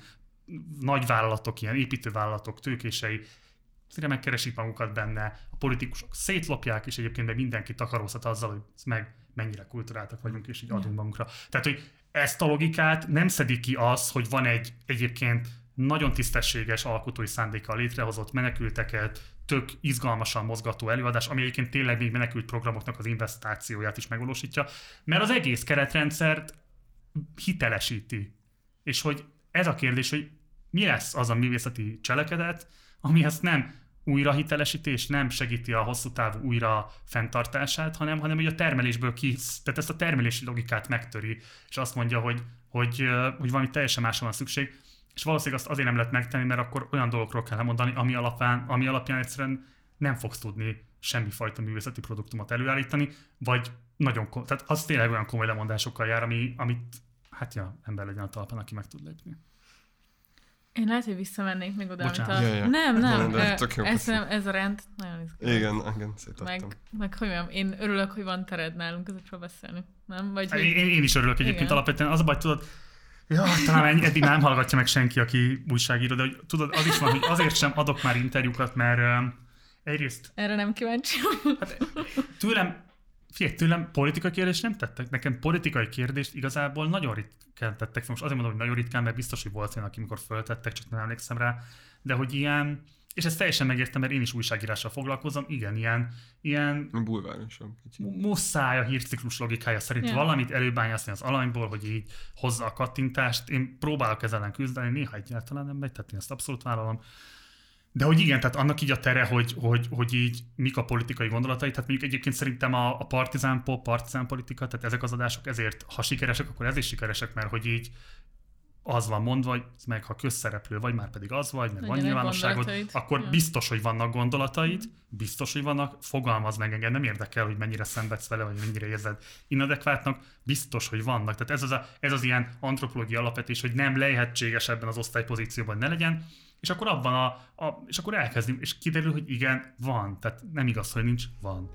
nagy vállalatok, ilyen építővállalatok, tőkései szinte megkeresik magukat benne, a politikusok szétlopják, és egyébként meg mindenki takarózhat azzal, hogy meg mennyire kulturáltak vagyunk, és így adunk magunkra. Tehát, hogy ezt a logikát nem szedik ki az, hogy van egy egyébként nagyon tisztességes alkotói szándékkal létrehozott menekülteket, tök izgalmasan mozgató előadás, ami egyébként tényleg még menekült programoknak az investációját is megvalósítja, mert az egész keretrendszert hitelesíti. És hogy ez a kérdés, hogy mi lesz az a művészeti cselekedet, ami ezt nem újrahitelesítés nem segíti a hosszú távú újra fenntartását, hanem, hanem hogy a termelésből ki, tehát ezt a termelési logikát megtöri, és azt mondja, hogy, hogy, hogy valami teljesen másra van szükség, és valószínűleg azt azért nem lehet megtenni, mert akkor olyan dolgokról kell mondani, ami alapján, ami alapján egyszerűen nem fogsz tudni semmifajta művészeti produktumot előállítani, vagy nagyon, tehát az tényleg olyan komoly lemondásokkal jár, ami, amit hát ja, ember legyen a talpán, aki meg tud lépni. Én lehet, hogy visszamennék még oda, Bocsánat. amit a... Ja, ja. Nem, nem, Nem, de ö, tök jó ez, nem, ez a rend nagyon izgalmas. Igen, igen, szétadtam. Meg, meg hogy mondjam, én örülök, hogy van tered nálunk ezekről beszélni. Nem? Vagy, hogy... Én, én is örülök egyébként Igen. alapvetően. Az a baj, tudod, ja, talán ennyi- eddig nem hallgatja meg senki, aki újságíró, de hogy, tudod, az is van, hogy azért sem adok már interjúkat, mert um, egyrészt Erre nem kíváncsi. tőlem, figyelj, tőlem politikai kérdést nem tettek. Nekem politikai kérdést igazából nagyon ritkán tettek fel. Most azért mondom, hogy nagyon ritkán, mert biztos, hogy volt olyan, aki mikor föltettek, csak nem emlékszem rá. De hogy ilyen, és ezt teljesen megértem, mert én is újságírással foglalkozom, igen, ilyen, ilyen Bulvárosabb kicsit. muszáj a hírciklus logikája szerint Ja. valamit előbányászni az alanyból, hogy így hozza a kattintást. Én próbálok ezzel ellen küzdeni, néha egyáltalán nem megy, tehát én ezt abszolút vállalom. De hogy igen, tehát annak így a tere, hogy, hogy, hogy így mik a politikai gondolatai, tehát mondjuk egyébként szerintem a, a partizán pop, partizán politika, tehát ezek az adások ezért, ha sikeresek, akkor ezért sikeresek, mert hogy így az van mondva, hogy meg ha közszereplő vagy, már pedig az vagy, meg van nyilvánosságod, akkor Ja. biztos, hogy vannak gondolataid, biztos, hogy vannak, fogalmaz meg engem, nem érdekel, hogy mennyire szenvedsz vele, vagy mennyire érzed inadekvátnak, biztos, hogy vannak. Tehát ez az, a, ez az ilyen antropológiai alapvetés, hogy nem lehetséges ebben az osztálypozícióban ne legyen, és akkor abban a, a és akkor elkezdünk, és kiderül, hogy igen, van. Tehát nem igaz, hogy nincs, van.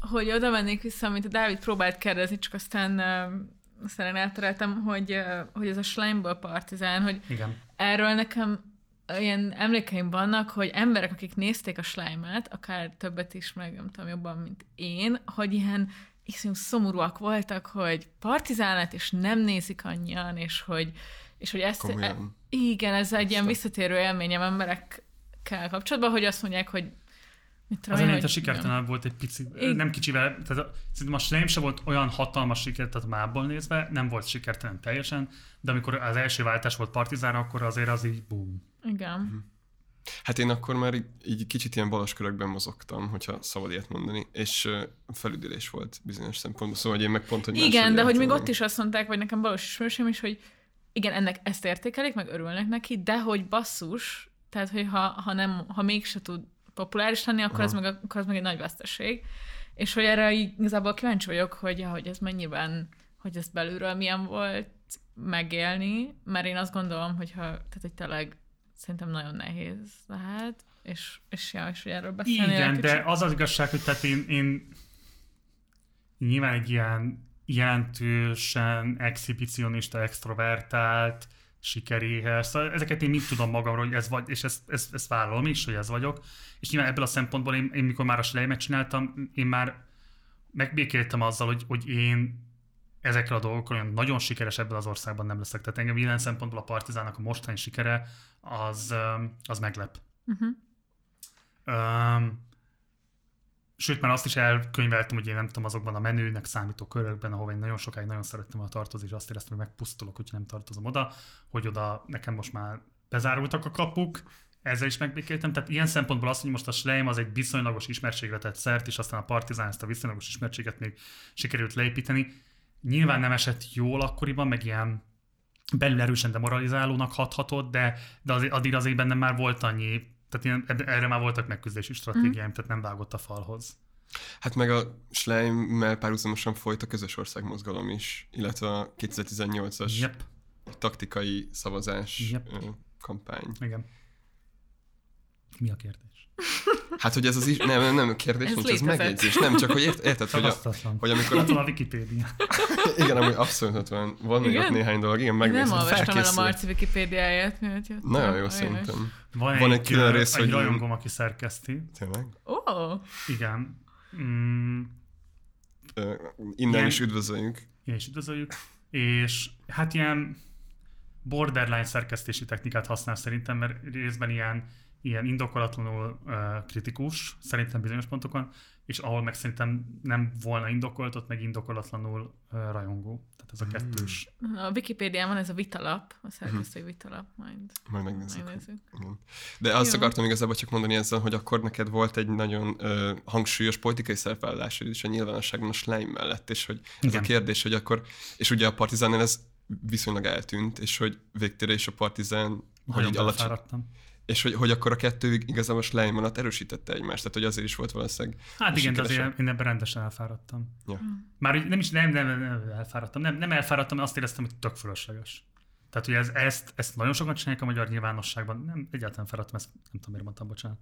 hogy oda mennék vissza, amit a Dávid próbált kérdezni, csak aztán, aztán én eltereltem, hogy, hogy ez a Schleimből partizán, hogy Igen. erről nekem ilyen emlékeim vannak, hogy emberek, akik nézték a Schleimet, akár többet is, meg nem tudom jobban, mint én, hogy ilyen iszonyú szomorúak voltak, hogy partizán lett, és nem nézik annyian, és hogy, és hogy ezt... Komolyan. igen, ez egy ilyen Aztán. visszatérő élményem emberekkel kapcsolatban, hogy azt mondják, hogy mit tudom Az én, hogy- sikertelen volt egy pici, Igen. nem kicsivel, tehát szerintem a Schleim se volt olyan hatalmas siker, tehát mából nézve, nem volt sikertelen teljesen, de amikor az első váltás volt Partizánra, akkor azért az így boom. Igen. Hát én akkor már így, így kicsit ilyen balos körökben mozogtam, hogyha szabad ilyet mondani, és felüdülés volt bizonyos szempontból, szóval hogy én meg pont, hogy Igen, de hogy még ott is azt mondták, vagy nekem valós ismerősém is, hogy igen, ennek ezt értékelik, meg örülnek neki, de hogy basszus, tehát hogy ha, ha, nem, ha mégse tud populáris lenni, akkor az, meg, akkor az meg egy nagy veszteség. És hogy erre igazából kíváncsi vagyok, hogy, hogy ez mennyiben, hogy ez belülről milyen volt megélni, mert én azt gondolom, hogy ha, tehát hogy tényleg szerintem nagyon nehéz lehet, és, és, ja, és erről beszélni Igen, de az az igazság, hogy tehát én, én nyilván egy ilyen jelentősen exhibicionista, extrovertált, sikeréhez. Szóval ezeket én mind tudom magamról, hogy ez vagy, és ezt, ezt, ezt vállalom is, hogy ez vagyok. És nyilván ebből a szempontból én, én mikor már a Schleimet csináltam, én már megbékéltem azzal, hogy, hogy én ezekkel a dolgokkal olyan nagyon sikeres ebben az országban nem leszek. Tehát engem ilyen szempontból a Partizának a mostani sikere az, az meglep. Uh-huh. Um, sőt, már azt is elkönyveltem, hogy én nem tudom, azokban a menőnek számító körökben, ahova én nagyon sokáig nagyon szerettem volna tartozni, és azt éreztem, hogy megpusztulok, hogyha nem tartozom oda, hogy oda nekem most már bezárultak a kapuk, ezzel is megbékéltem. Tehát ilyen szempontból azt, hogy most a Schleim az egy viszonylagos ismertségre tett szert, és aztán a Partizán ezt a viszonylagos ismertséget még sikerült leépíteni. Nyilván nem esett jól akkoriban, meg ilyen belül erősen demoralizálónak hathatott, de, de azért, addig azért bennem már volt annyi, tehát ilyen, erre már voltak megküzdési stratégiáim, tehát nem vágott a falhoz. Hát meg a Schleimmel párhuzamosan folyt a közös országmozgalom is, illetve a 2018-as Yep, taktikai szavazás Yep. kampány. igen. Mi a kérdés? Hát, hogy ez az is... Nem, nem, nem, kérdés Ez nincs, ez létezett. megjegyzés. Nem, csak hogy ért, érted, hogy, a, hogy amikor... Ott van a Wikipédia. Igen, amúgy abszolút ott van. Van még ott néhány dolog. Igen, Én megnézem. nem olvastam el a. Marci Wikipédiáját, miért jöttem. Nagyon jó szerintem. Van, Van egy, egy külön rész, egy hogy- rajongóm, aki szerkeszti. Tényleg? Ó, oh, Igen. Mm, Ö, Innen Ilyen- is üdvözöljük. ilyen is üdvözöljük. És hát ilyen borderline szerkesztési technikát használ szerintem, mert részben ilyen, ilyen indokolatlanul uh, kritikus, szerintem bizonyos pontokon, és ahol meg szerintem nem volna indokolt, ott meg indokolatlanul uh, rajongó. Tehát ez a kettős. a Wikipédián van ez a vitalap, a szerkesztői vitalap, majd Majd megnézzük. megnézzük. De azt Jó. akartam igazából csak mondani ezzel, hogy akkor neked volt egy nagyon ö, hangsúlyos politikai szerepvállalásod is a nyilvánosságban a Schleim mellett, és hogy ez Igen. a kérdés, hogy akkor, és ugye a Partizánnál ez viszonylag eltűnt, és hogy végtére is a Partizán, hogy így alacsony. És hogy, hogy akkor a kettő igazából a Schleim alatt erősítette egymást, tehát hogy azért is volt valószínűleg Hát igen, de sikeresebb. azért én ebben rendesen elfáradtam. Ja. Már úgy nem is nem, nem, nem elfáradtam, nem, nem elfáradtam, mert azt éreztem, hogy tök fölösleges. Tehát, hogy ez, ezt, ezt nagyon sokan csinálják a magyar nyilvánosságban. Nem, egyáltalán fáradtam, ezt nem tudom, miért mondtam, bocsánat.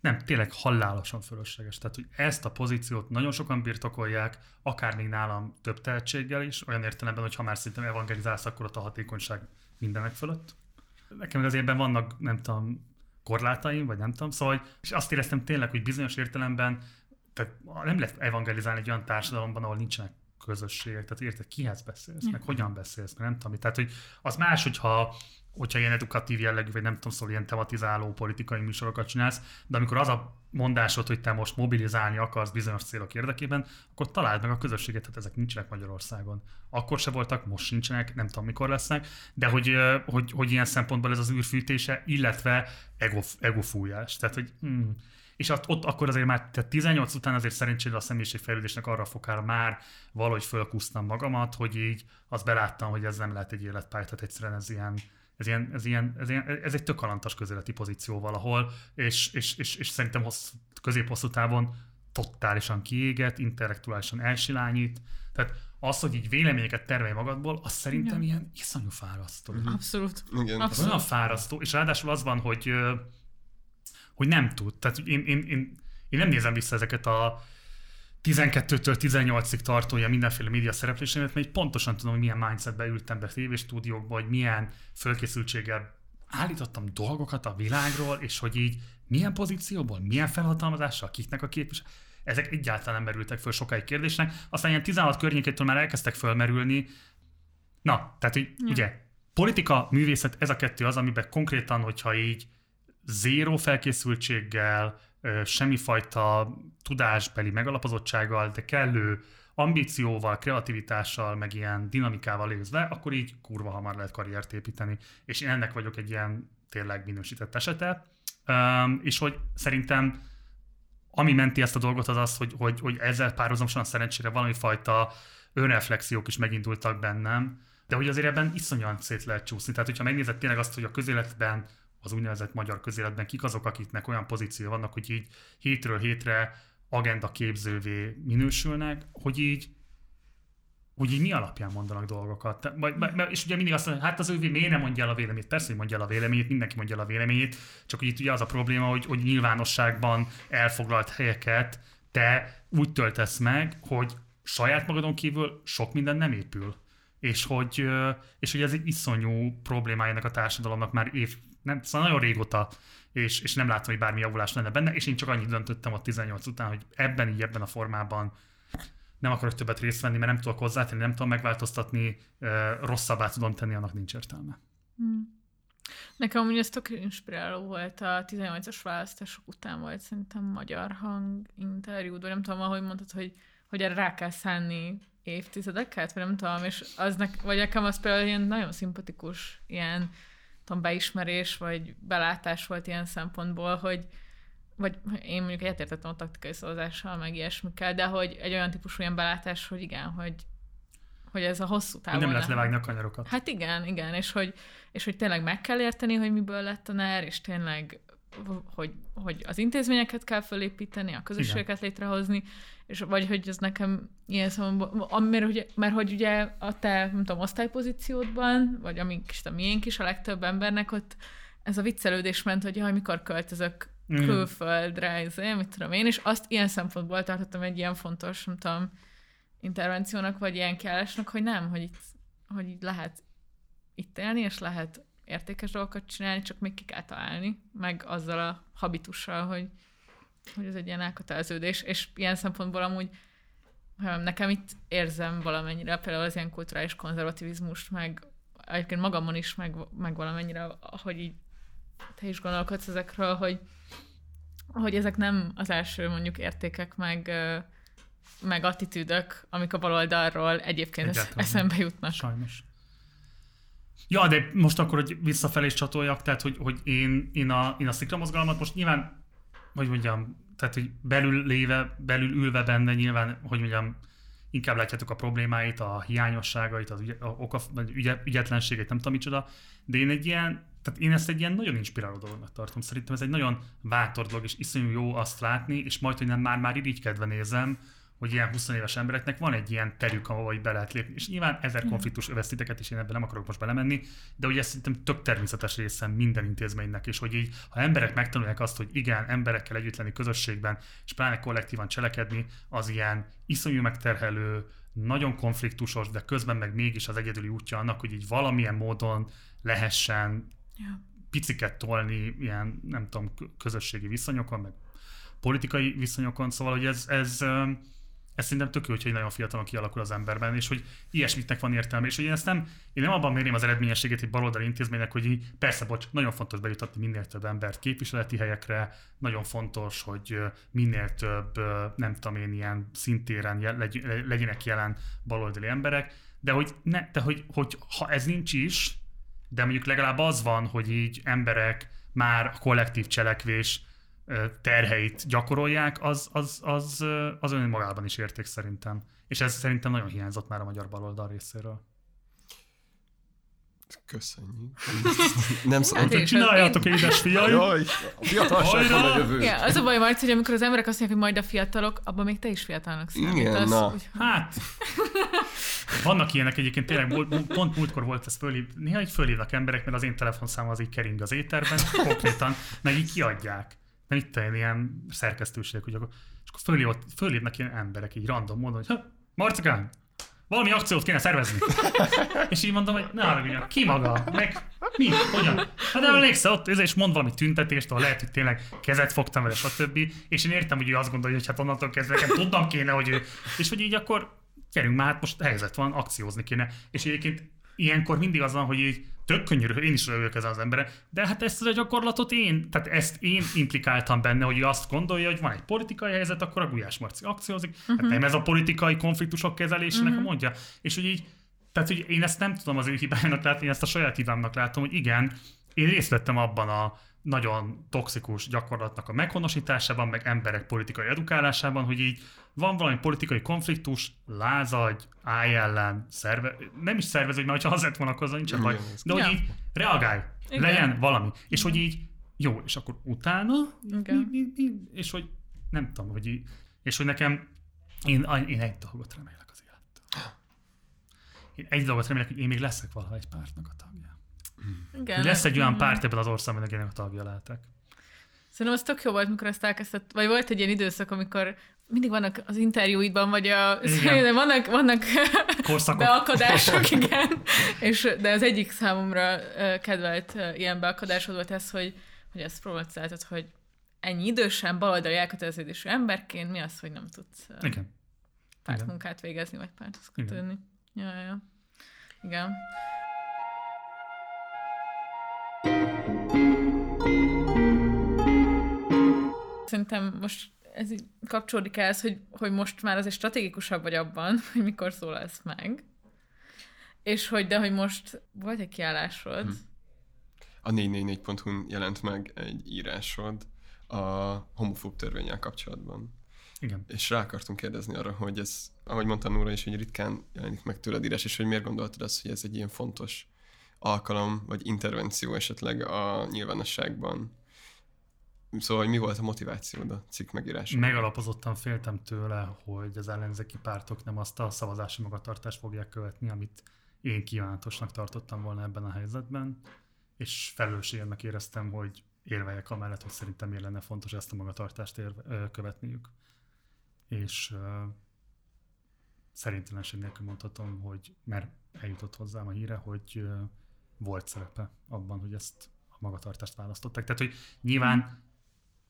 Nem, tényleg halálosan fölösleges. Tehát, hogy ezt a pozíciót nagyon sokan birtokolják, akár még nálam több tehetséggel is, olyan értelemben, hogy ha már szerintem evangelizálsz, akkor ott a hatékonyság mindenek fölött. Nekem azért ebben vannak, nem tudom, korlátaim, vagy nem tudom, szóval, és azt éreztem tényleg, hogy bizonyos értelemben tehát nem lehet evangelizálni egy olyan társadalomban, ahol nincsenek közösségek, tehát érted, kihez beszélsz, meg hogyan beszélsz, meg nem tudom, tehát hogy az más, hogyha hogyha ilyen edukatív jellegű, vagy nem tudom, szóval ilyen tematizáló politikai műsorokat csinálsz, de amikor az a mondásod, hogy te most mobilizálni akarsz bizonyos célok érdekében, akkor találd meg a közösséget, hát ezek nincsenek Magyarországon. Akkor se voltak, most sincsenek, nem tudom mikor lesznek, de hogy, hogy, hogy ilyen szempontból ez az űrfűtése, illetve ego, egofújás. Tehát, hogy mm, és ott, ott akkor azért már, tehát 18 után azért szerencsére a személyiségfejlődésnek arra fokára már valahogy fölkusztam magamat, hogy így azt beláttam, hogy ez nem lehet egy életpálya, tehát egyszerűen ez ilyen, ez, ilyen, ez, ilyen, ez, ilyen, ez egy tök alantas közéleti pozíció valahol, és, és, és, és szerintem hossz, közép-hosszú távon totálisan kiégett, intellektuálisan elsilányít, tehát az, hogy így véleményeket termelj magadból, az szerintem Ja. ilyen iszonyú fárasztó. Abszolút. Igen. Abszolút. olyan fárasztó, és ráadásul az van, hogy, hogy nem tud. Tehát én, én, én, én nem nézem vissza ezeket a 12-től 18-ig tartó ilyen mindenféle média szereplésémet, mert pontosan tudom, hogy milyen mindsetbe ültem be tévéstúdiókba, hogy milyen fölkészültséggel állítottam dolgokat a világról, és hogy így milyen pozícióból, milyen felhatalmazással, kiknek a képvisel. Ezek egyáltalán nem merültek föl sokáig kérdésnek. Aztán ilyen 16 környékétől már elkezdtek fölmerülni. Na, tehát hogy ugye politika, művészet, ez a kettő az, amiben konkrétan, hogyha így zéró felkészültséggel, semmifajta tudásbeli megalapozottsággal, de kellő ambícióval, kreativitással, meg ilyen dinamikával élsz be, akkor így kurva hamar lehet karriert építeni. És én ennek vagyok egy ilyen tényleg minősített esete. Um, és hogy szerintem ami menti ezt a dolgot az az, hogy, hogy, hogy ezzel párhuzamosan szerencsére valami fajta önreflexiók is megindultak bennem, de hogy azért ebben iszonyan szét lehet csúszni. Tehát, hogyha megnézed tényleg azt, hogy a közéletben, az úgynevezett magyar közéletben kik azok, akiknek olyan pozíció vannak, hogy így hétről hétre agenda képzővé minősülnek, hogy így hogy így mi alapján mondanak dolgokat. Te- Vagy, és ugye mindig azt mondja, hát az ő miért nem mondja el a véleményét? Persze, hogy mondja el a véleményét, mindenki mondja el a véleményét, csak hogy itt ugye az a probléma, hogy, hogy nyilvánosságban elfoglalt helyeket te úgy töltesz meg, hogy saját magadon kívül sok minden nem épül. És hogy, és hogy ez egy iszonyú problémája ennek a társadalomnak már év, nem, szóval nagyon régóta, és, és nem látom, hogy bármi javulás lenne benne, és én csak annyit döntöttem ott 18 után, hogy ebben így, ebben a formában nem akarok többet részt venni, mert nem tudok hozzátenni, nem tudom megváltoztatni, rosszabbá tudom tenni, annak nincs értelme. Nekem amúgy ez tök inspiráló volt a 18-as választások után volt szerintem magyar hang interjú, de nem tudom, ahogy mondtad, hogy, hogy erre rá kell szánni évtizedeket, vagy nem tudom, és az nek, vagy nekem az például ilyen nagyon szimpatikus, ilyen tudom, beismerés, vagy belátás volt ilyen szempontból, hogy vagy én mondjuk egyetértettem a taktikai szavazással, meg ilyesmikkel, de hogy egy olyan típusú ilyen belátás, hogy igen, hogy, hogy ez a hosszú távon... nem lehet levágni a kanyarokat. Hát igen, igen, és hogy, és hogy tényleg meg kell érteni, hogy miből lett a NER, és tényleg hogy, hogy az intézményeket kell fölépíteni, a közösségeket igen. létrehozni, és vagy hogy ez nekem ilyen szóval, mert, hogy, mert hogy ugye a te, nem tudom, osztálypozíciódban, vagy amik is a miénk is, a legtöbb embernek ott ez a viccelődés ment, hogy jaj, mikor költözök mm. külföldre, ezért, mit tudom én, és azt ilyen szempontból tartottam egy ilyen fontos, nem tudom, intervenciónak, vagy ilyen kiállásnak, hogy nem, hogy itt, hogy így lehet itt élni, és lehet értékes dolgokat csinálni, csak még ki kell találni, meg azzal a habitussal, hogy, hogy ez egy ilyen elköteleződés, és ilyen szempontból amúgy nekem itt érzem valamennyire például az ilyen kulturális konzervativizmust, meg egyébként magamon is, meg, meg valamennyire, hogy így te is gondolkodsz ezekről, hogy, hogy ezek nem az első mondjuk értékek, meg, meg attitűdök, amik a baloldalról egyébként Egyáltalán eszembe jutnak. Sajnos. Ja, de most akkor, hogy visszafelé is csatoljak, tehát, hogy, hogy én, én, a, én a szikra mozgalmat most nyilván, hogy mondjam, tehát, hogy belül léve, belül ülve benne nyilván, hogy mondjam, inkább látjátok a problémáit, a hiányosságait, az ügy, a oka, ügy, ügyetlenségét, nem tudom micsoda, de én egy ilyen, tehát én ezt egy ilyen nagyon inspiráló dolognak tartom. Szerintem ez egy nagyon bátor dolog, és iszonyú jó azt látni, és majd, hogy nem már-már irigykedve nézem, hogy ilyen 20 éves embereknek van egy ilyen terük, ahol be lehet lépni. És nyilván ezer konfliktus öveztiteket, és én ebben nem akarok most belemenni, de ugye szerintem tök természetes része minden intézménynek, és hogy így, ha emberek megtanulják azt, hogy igen, emberekkel együtt lenni közösségben, és pláne kollektívan cselekedni, az ilyen iszonyú megterhelő, nagyon konfliktusos, de közben meg mégis az egyedüli útja annak, hogy így valamilyen módon lehessen ja. piciket tolni ilyen, nem tudom, közösségi viszonyokon, meg politikai viszonyokon, szóval, hogy ez, ez ez szerintem tök jó, hogy nagyon fiatalon kialakul az emberben, és hogy ilyesmitnek van értelme, és hogy én ezt nem, én nem abban mérném az eredményességét egy baloldali intézménynek, hogy persze, bocs, nagyon fontos bejutatni minél több embert képviseleti helyekre, nagyon fontos, hogy minél több, nem tudom én, ilyen szintéren legyenek jelen baloldali emberek, de hogy, ne, de hogy, hogy ha ez nincs is, de mondjuk legalább az van, hogy így emberek már a kollektív cselekvés terheit gyakorolják, az, az, az, az önmagában is érték szerintem. És ez szerintem nagyon hiányzott már a magyar baloldal részéről. Köszönjük. Nem szabad. Hát csináljátok, édes fiai! Jaj, a fiatalság van a jövő. Ja, az a baj, Marci, hogy amikor az emberek azt mondják, hogy majd a fiatalok, abban még te is fiatalnak számítasz. Igen, na. Úgy... Hát, vannak ilyenek egyébként, tényleg pont múltkor volt ez fölhív, néha így fölhívnak emberek, mert az én telefonszám az így kering az éterben, konkrétan, meg így kiadják nem itt ilyen szerkesztőségek, hogy akkor, és akkor fölé, fölépnek ilyen emberek így random módon, hogy Marcikán, valami akciót kéne szervezni. és így mondom, hogy ne arra ki maga, meg mi, hogyan? Hát emlékszel ott, és mond valami tüntetést, ahol lehet, hogy tényleg kezet fogtam vele, stb. És én értem, hogy ő azt gondolja, hogy hát onnantól kezdve nekem tudnom kéne, hogy ő, és hogy így akkor gyerünk már, hát most helyzet van, akciózni kéne. És egyébként ilyenkor mindig az van, hogy így tök könnyű, én is rövök ezen az emberre, de hát ezt a gyakorlatot én, tehát ezt én implikáltam benne, hogy azt gondolja, hogy van egy politikai helyzet, akkor a Gulyás Marci akciózik, uh-huh. hát mhm. nem ez a politikai konfliktusok kezelésének uh-huh. a mondja. És hogy így, tehát hogy én ezt nem tudom az ő hibájának látni, én ezt a saját hibámnak látom, hogy igen, én részt vettem abban a nagyon toxikus gyakorlatnak a meghonosításában, meg emberek politikai edukálásában, hogy így van valami politikai konfliktus, lázadj, állj ellen, szerve, nem is szerveződj, mert ha az lett volna, akkor nincsen baj, de hogy ja. így reagálj, Igen. legyen valami. És Igen. hogy így, jó, és akkor utána, mi, mi, mi, és hogy nem tudom, hogy így, és hogy nekem, én, én egy dolgot remélek az élettől. Én egy dolgot remélek, hogy én még leszek valaha egy pártnak a tagja. Igen. Lesz egy olyan párt ebben az országban, akinek a tagja lehetek. Szerintem az tök jó volt, mikor ezt elkezdett, vagy volt egy ilyen időszak, amikor mindig vannak az interjúidban, vagy a, igen. vannak, vannak beakadások, igen. És, de az egyik számomra kedvelt ilyen beakadásod volt ez, hogy, hogy ezt problematizáltad, hogy ennyi idősen baloldali elköteleződésű emberként mi az, hogy nem tudsz igen. pártmunkát végezni, vagy párthoz kötődni. Ja, ja. Igen. Szerintem most ez így kapcsolódik ehhez, hogy, hogy most már azért stratégikusabb vagy abban, hogy mikor szólalsz meg. És hogy, de hogy most volt egy kiállásod. Hm. a 444.hu-n jelent meg egy írásod a homofób törvényel kapcsolatban. Igen. És rá akartunk kérdezni arra, hogy ez, ahogy mondta Nóra is, hogy ritkán jelenik meg tőled írás, és hogy miért gondoltad azt, hogy ez egy ilyen fontos alkalom, vagy intervenció esetleg a nyilvánosságban. Szóval, hogy mi volt a motivációd a cikk megírása? Megalapozottan féltem tőle, hogy az ellenzéki pártok nem azt a szavazási magatartást fogják követni, amit én kívánatosnak tartottam volna ebben a helyzetben, és felelősségemnek éreztem, hogy érveljek amellett, hogy szerintem miért lenne fontos ezt a magatartást ö, követniük. És ö, szerintelenség nélkül mondhatom, hogy mert eljutott hozzám a híre, hogy ö, volt szerepe abban, hogy ezt a magatartást választották. Tehát, hogy nyilván,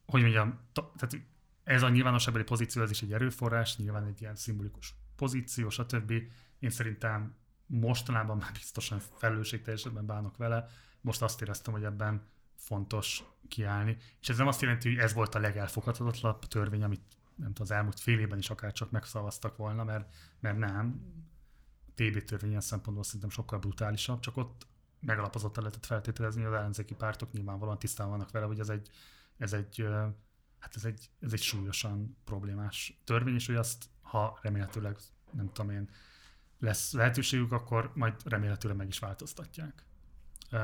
hogy mondjam, tehát ez a nyilvánosságbeli pozíció, ez is egy erőforrás, nyilván egy ilyen szimbolikus pozíció, stb. Én szerintem mostanában már biztosan felelősségteljesebben bánok vele. Most azt éreztem, hogy ebben fontos kiállni. És ez nem azt jelenti, hogy ez volt a legelfogadhatatlanabb törvény, amit nem tudom, az elmúlt fél évben is akár csak megszavaztak volna, mert, mert nem. A TB törvény ilyen szempontból szerintem sokkal brutálisabb, csak ott megalapozottan lehetett feltételezni, az ellenzéki pártok nyilvánvalóan tisztán vannak vele, hogy ez egy, ez egy, hát ez egy, ez egy súlyosan problémás törvény, és hogy azt, ha remélhetőleg, nem tudom én, lesz lehetőségük, akkor majd remélhetőleg meg is változtatják.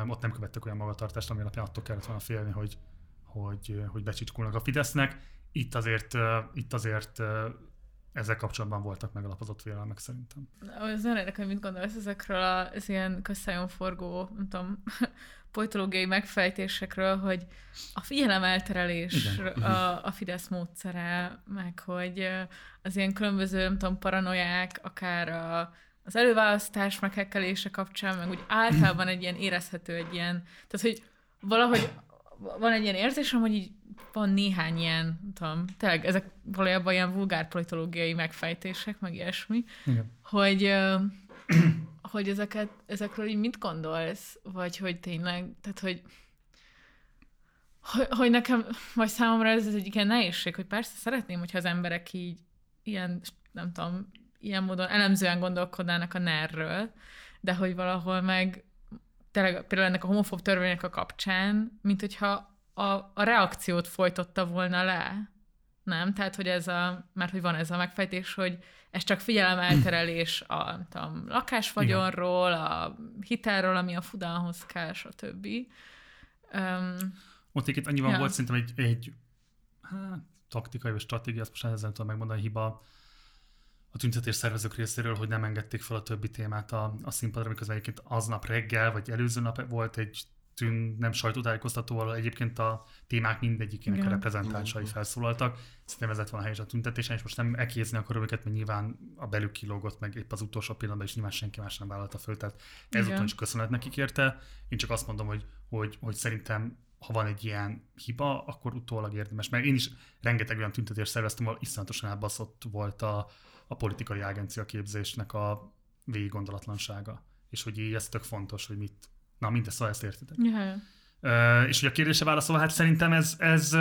Ott nem követtek olyan magatartást, ami alapján attól kellett volna félni, hogy, hogy, hogy becsicskulnak a Fidesznek. Itt azért, itt azért ezzel kapcsolatban voltak megalapozott vélelmek szerintem. Az nagyon érdekel, hogy mit gondolsz ezekről az ilyen közszájon forgó, nem tudom, politológiai megfejtésekről, hogy a figyelemelterelés Igen. a, a Fidesz módszere, meg hogy az ilyen különböző, nem tudom, paranoiák, akár a, az előválasztás meghekkelése kapcsán, meg úgy általában egy ilyen érezhető egy ilyen, tehát hogy valahogy van egy ilyen érzésem, hogy így van néhány ilyen, tudom, tényleg ezek valójában ilyen vulgár politológiai megfejtések, meg ilyesmi, Igen. hogy, hogy ezeket, ezekről így mit gondolsz, vagy hogy tényleg, tehát hogy hogy, hogy nekem, vagy számomra ez egyik ilyen nehézség, hogy persze szeretném, hogyha az emberek így ilyen, nem tudom, ilyen módon elemzően gondolkodnának a NER-ről, de hogy valahol meg tényleg például ennek a homofób törvénynek a kapcsán, mint hogyha a, a reakciót folytotta volna le. Nem? Tehát, hogy ez a, mert hogy van ez a megfejtés, hogy ez csak figyelemelterelés a nem tudom, lakásvagyonról, a hitelről, ami a fudalhoz kell, stb. Um, Ott egyébként annyiban Ja. volt szerintem egy, egy hát, taktikai vagy stratégia, azt most ezen tudom megmondani, hiba a tüntetés szervezők részéről, hogy nem engedték fel a többi témát a, a színpadra, miközben egyébként aznap reggel, vagy előző nap volt egy tűn, nem sajtótájékoztató, ahol egyébként a témák mindegyikének a Igen. reprezentánsai felszólaltak. Szerintem ez lett volna helyes a tüntetésen, és most nem ekézni akarom őket, mert nyilván a belük kilógott, meg épp az utolsó pillanatban is nyilván senki más nem vállalta föl, tehát ezúton is köszönet nekik érte. Én csak azt mondom, hogy, hogy, hogy szerintem ha van egy ilyen hiba, akkor utólag érdemes. Mert én is rengeteg olyan tüntetést szerveztem, ahol iszonyatosan elbaszott volt a, a politikai agencia képzésnek a végig gondolatlansága. És hogy így ez tök fontos, hogy mit... Na, mindezt, szóval ezt értitek. Ö, és hogy a kérdése válaszolva, hát szerintem ez, ez,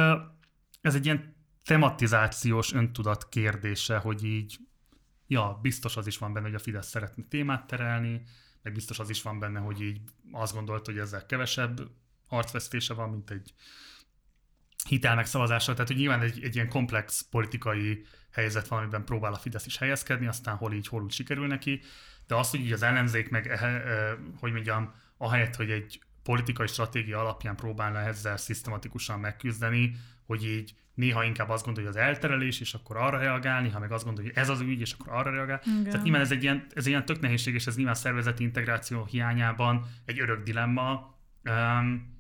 ez egy ilyen tematizációs öntudat kérdése, hogy így, ja, biztos az is van benne, hogy a Fidesz szeretne témát terelni, meg biztos az is van benne, hogy így azt gondolt, hogy ezzel kevesebb arcvesztése van, mint egy hitel megszavazással. Tehát, hogy nyilván egy, egy ilyen komplex politikai helyzet van, amiben próbál a Fidesz is helyezkedni, aztán hol így, hol úgy sikerül neki. De azt, hogy így az ellenzék meg, eh, eh, hogy mondjam, ahelyett, hogy egy politikai stratégia alapján próbálna ezzel szisztematikusan megküzdeni, hogy így néha inkább azt gondolja, hogy az elterelés, és akkor arra reagálni, ha meg azt gondolja, hogy ez az ügy, és akkor arra reagál. Igen. Tehát nyilván ez egy ilyen, ez egy ilyen tök nehézség, és ez nyilván szervezeti integráció hiányában egy örök dilemma. Um,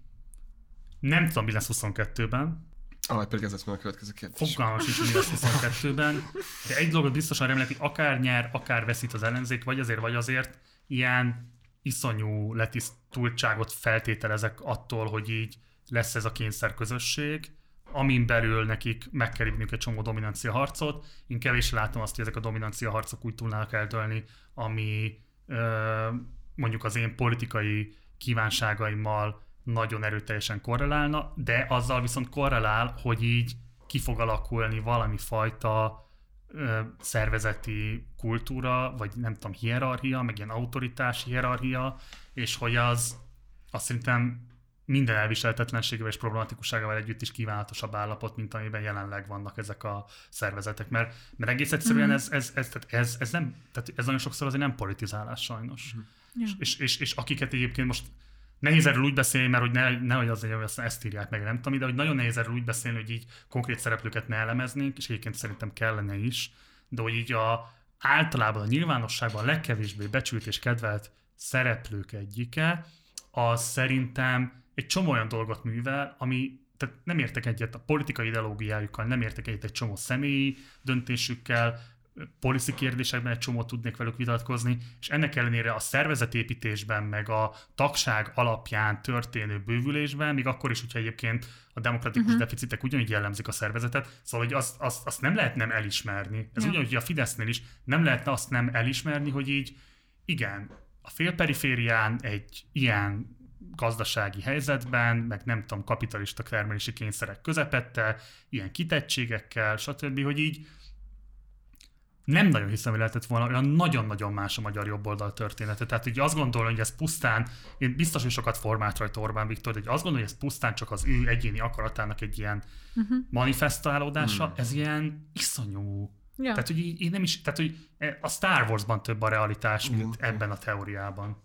nem tudom, mi lesz 22-ben, Ah, pedig ez lesz a következő kérdés. Fogalmam sincs, mi lesz 22-ben, de egy dolgot biztosan remélek, hogy akár nyer, akár veszít az ellenzék, vagy azért, vagy azért ilyen iszonyú letisztultságot feltételezek attól, hogy így lesz ez a kényszer közösség, amin belül nekik meg kell írniuk egy csomó dominancia harcot. Én kevés látom azt, hogy ezek a dominancia harcok úgy tudnának eldőlni, ami ö, mondjuk az én politikai kívánságaimmal nagyon erőteljesen korrelálna, de azzal viszont korrelál, hogy így ki fog alakulni valami fajta ö, szervezeti kultúra, vagy nem tudom, hierarchia, meg ilyen autoritás hierarchia, és hogy az azt szerintem minden elviselhetetlenségével és problematikusságával együtt is kívánatosabb állapot, mint amiben jelenleg vannak ezek a szervezetek. Mert, mert egész egyszerűen ez, ez, ez, tehát ez, ez, nem, tehát ez nagyon sokszor azért nem politizálás sajnos. Ja. És, és, és, és akiket egyébként most nehéz erről úgy beszélni, mert hogy ne, nehogy az, hogy azt- ezt írják meg, nem tudom, de hogy nagyon nehéz erről úgy beszélni, hogy így konkrét szereplőket ne elemeznénk, és egyébként szerintem kellene is, de hogy így a, általában a nyilvánosságban a legkevésbé becsült és kedvelt szereplők egyike, az szerintem egy csomó olyan dolgot művel, ami tehát nem értek egyet a politikai ideológiájukkal, nem értek egyet egy csomó személyi döntésükkel, policy kérdésekben egy csomót tudnék velük vitatkozni, és ennek ellenére a szervezetépítésben, meg a tagság alapján történő bővülésben, még akkor is, hogyha egyébként a demokratikus uh-huh. deficitek ugyanígy jellemzik a szervezetet, szóval hogy azt, azt, azt nem lehet nem elismerni. Ez Ja. ugyanúgy a Fidesznél is nem lehetne azt nem elismerni, hogy így igen, a félperiférián egy ilyen gazdasági helyzetben, meg nem tudom, kapitalista termelési kényszerek közepette, ilyen kitettségekkel, stb., hogy így nem nagyon hiszem, hogy lehetett volna olyan nagyon-nagyon más a magyar jobboldal története. Tehát így azt gondolom, hogy ez pusztán, én biztos, hogy sokat formált rajta Orbán Viktor, de azt gondolom, hogy ez pusztán csak az ő egyéni akaratának egy ilyen uh-huh. manifestálódása, hmm. ez ilyen iszonyú. Ja. Tehát, hogy így, én nem is, tehát, hogy a Star Warsban több a realitás, mint Igen. ebben a teóriában.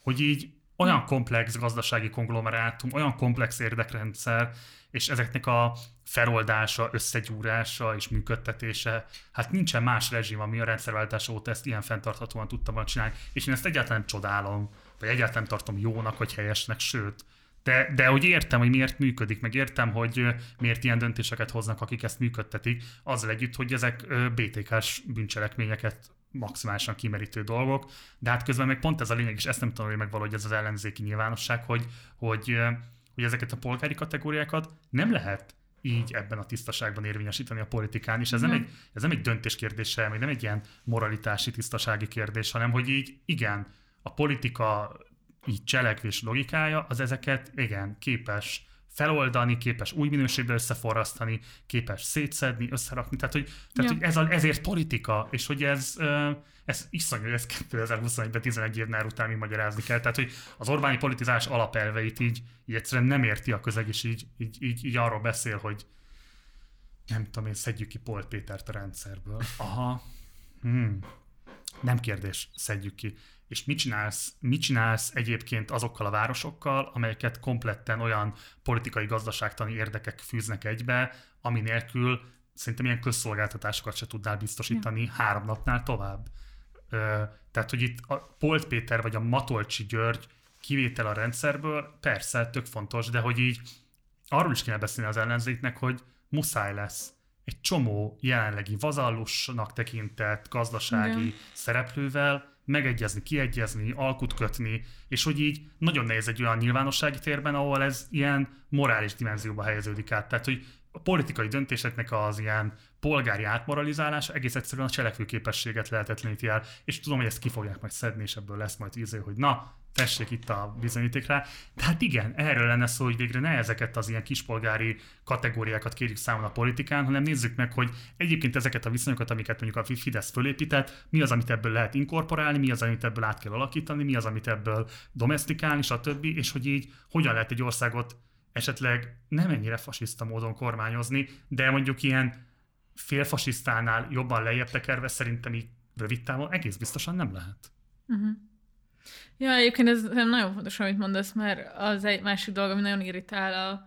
Hogy így olyan komplex gazdasági konglomerátum, olyan komplex érdekrendszer, és ezeknek a feloldása, összegyúrása és működtetése, hát nincsen más rezsim, ami a rendszerváltás óta ezt ilyen fenntarthatóan tudta volna csinálni, és én ezt egyáltalán csodálom, vagy egyáltalán tartom jónak, vagy helyesnek, sőt, de, de hogy értem, hogy miért működik, meg értem, hogy miért ilyen döntéseket hoznak, akik ezt működtetik, azzal együtt, hogy ezek BTK-s bűncselekményeket maximálisan kimerítő dolgok, de hát közben meg pont ez a lényeg, és ezt nem tanulja meg valahogy ez az ellenzéki nyilvánosság, hogy, hogy, hogy ezeket a polgári kategóriákat nem lehet így ebben a tisztaságban érvényesíteni a politikán, és ez nem, Mhm. egy, ez nem egy döntés kérdése, meg nem egy ilyen moralitási, tisztasági kérdés, hanem hogy így igen, a politika így cselekvés logikája, az ezeket igen, képes feloldani, képes új minőségbe összeforrasztani, képes szétszedni, összerakni. Tehát, hogy, tehát, Ja. hogy ez a, ezért politika, és hogy ez, ez iszonyú, hogy ez 2021-ben 11 évnál után mi magyarázni kell. Tehát, hogy az Orbáni politizás alapelveit így, így egyszerűen nem érti a közeg, és így, így, így, így arról beszél, hogy nem tudom én, szedjük ki Polt Pétert a rendszerből. Aha. Hmm. Nem kérdés, szedjük ki. És mit csinálsz, mit csinálsz egyébként azokkal a városokkal, amelyeket kompletten olyan politikai gazdaságtani érdekek fűznek egybe, ami nélkül szerintem ilyen közszolgáltatásokat se tudnál biztosítani ja. három napnál tovább. Ö, tehát, hogy itt a Polt Péter vagy a Matolcsi György kivétel a rendszerből, persze, tök fontos, de hogy így arról is kéne beszélni az ellenzéknek, hogy muszáj lesz egy csomó jelenlegi vazallusnak tekintett gazdasági Igen. szereplővel megegyezni, kiegyezni, alkut kötni, és hogy így nagyon nehéz egy olyan nyilvánossági térben, ahol ez ilyen morális dimenzióba helyeződik át. Tehát, hogy a politikai döntéseknek az ilyen polgári átmoralizálása egész egyszerűen a cselekvőképességet lehetetleníti el, és tudom, hogy ezt ki fogják majd szedni, és ebből lesz majd íző, hogy na, tessék itt a bizonyíték rá. De hát igen, erről lenne szó, hogy végre ne ezeket az ilyen kispolgári kategóriákat kérjük számon a politikán, hanem nézzük meg, hogy egyébként ezeket a viszonyokat, amiket mondjuk a Fidesz fölépített, mi az, amit ebből lehet inkorporálni, mi az, amit ebből át kell alakítani, mi az, amit ebből domestikálni, stb. És hogy így hogyan lehet egy országot esetleg nem ennyire fasiszta módon kormányozni, de mondjuk ilyen félfasisztánál jobban lejjebb tekerve szerintem így rövid távon egész biztosan nem lehet. Ja, egyébként ez nem nagyon fontos, amit mondasz, mert az egy másik dolog, ami nagyon irritál a,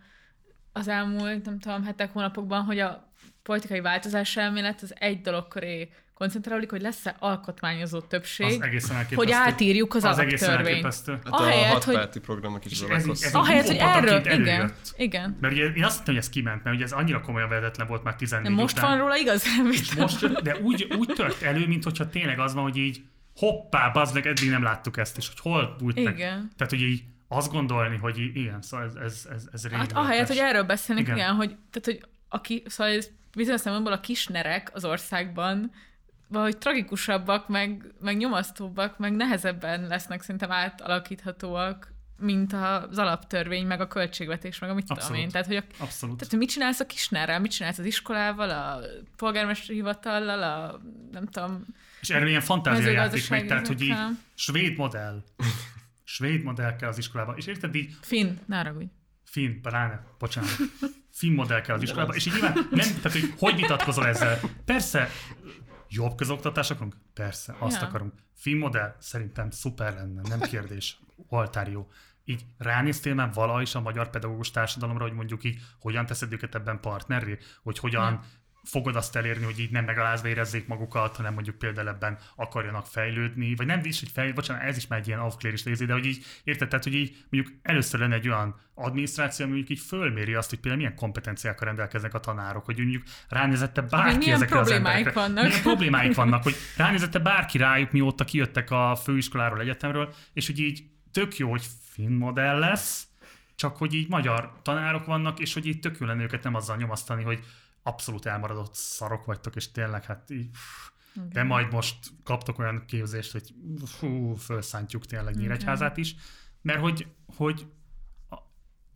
az elmúlt, nem tudom, hetek, hónapokban, hogy a politikai változás elmélet az egy dolog köré koncentrálódik, hogy lesz-e alkotmányozó többség, Az egészen elképesztő. hogy átírjuk az, az egészen alaptörvényt. elképesztő. Hát Ahelyett, a hat hogy- párti programnak is ez ez Ahelyett, hogy erről, igen, igen. Mert ugye én azt hittem, hogy ez kiment, mert ugye ez annyira komolyan vehetetlen volt már 14 De most után. van róla igazán És most de úgy, úgy tört elő, mint hogyha tényleg az van, hogy így hoppá, bazd meg, eddig nem láttuk ezt, és hogy hol bújt meg. Igen. Tehát, hogy így azt gondolni, hogy igen, szóval ez, ez, ez, ez Hát ahelyett, hogy erről beszélnek, Igen. igen, igen hogy, tehát, hogy aki, szóval ez bizonyos szempontból a kisnerek az országban valahogy tragikusabbak, meg, meg nyomasztóbbak, meg nehezebben lesznek szerintem átalakíthatóak, mint az alaptörvény, meg a költségvetés, meg a mit tudom Abszolút. én. Tehát, hogy a, Abszolút. tehát, hogy mit csinálsz a kisnerrel, mit csinálsz az iskolával, a polgármesteri hivatallal, a nem tudom, És erről ilyen fantázia játék mezőgazdasági megy, tehát, hogy így svéd modell. Svéd modell kell az iskolába, és érted így, Finn, ne haragudj. Finn, pláne, bocsánat. Finn modell kell az iskolába, és így nyilván nem, tehát hogy hogy vitatkozol ezzel? Persze, jobb közoktatás akarunk? Persze, azt Ja. akarunk. Finn modell szerintem szuper lenne, nem kérdés. Oltár jó. Így ránéztél már vala is a magyar pedagógus társadalomra, hogy mondjuk így hogyan teszed őket ebben partnerré? Hogy hogyan fogod azt elérni, hogy így nem megalázva érezzék magukat, hanem mondjuk például ebben akarjanak fejlődni, vagy nem is, hogy fejlődni, bocsánat, ez is már egy ilyen aufklärés lézi, de hogy így érted, tehát, hogy így mondjuk először lenne egy olyan adminisztráció, ami mondjuk így fölméri azt, hogy például milyen kompetenciákkal rendelkeznek a tanárok, hogy mondjuk ránézette bárki milyen ezekre az problémáik emberekre. vannak. Milyen problémáik vannak, hogy ránézette bárki rájuk, mióta kijöttek a főiskoláról, egyetemről, és hogy így tök jó, hogy finn modell lesz, csak hogy így magyar tanárok vannak, és hogy így tök jó lenne őket nem azzal nyomasztani, hogy abszolút elmaradott szarok vagytok, és tényleg hát így, de majd most kaptok olyan képzést, hogy fú, felszántjuk tényleg Nyíregyházát is, mert hogy, hogy a,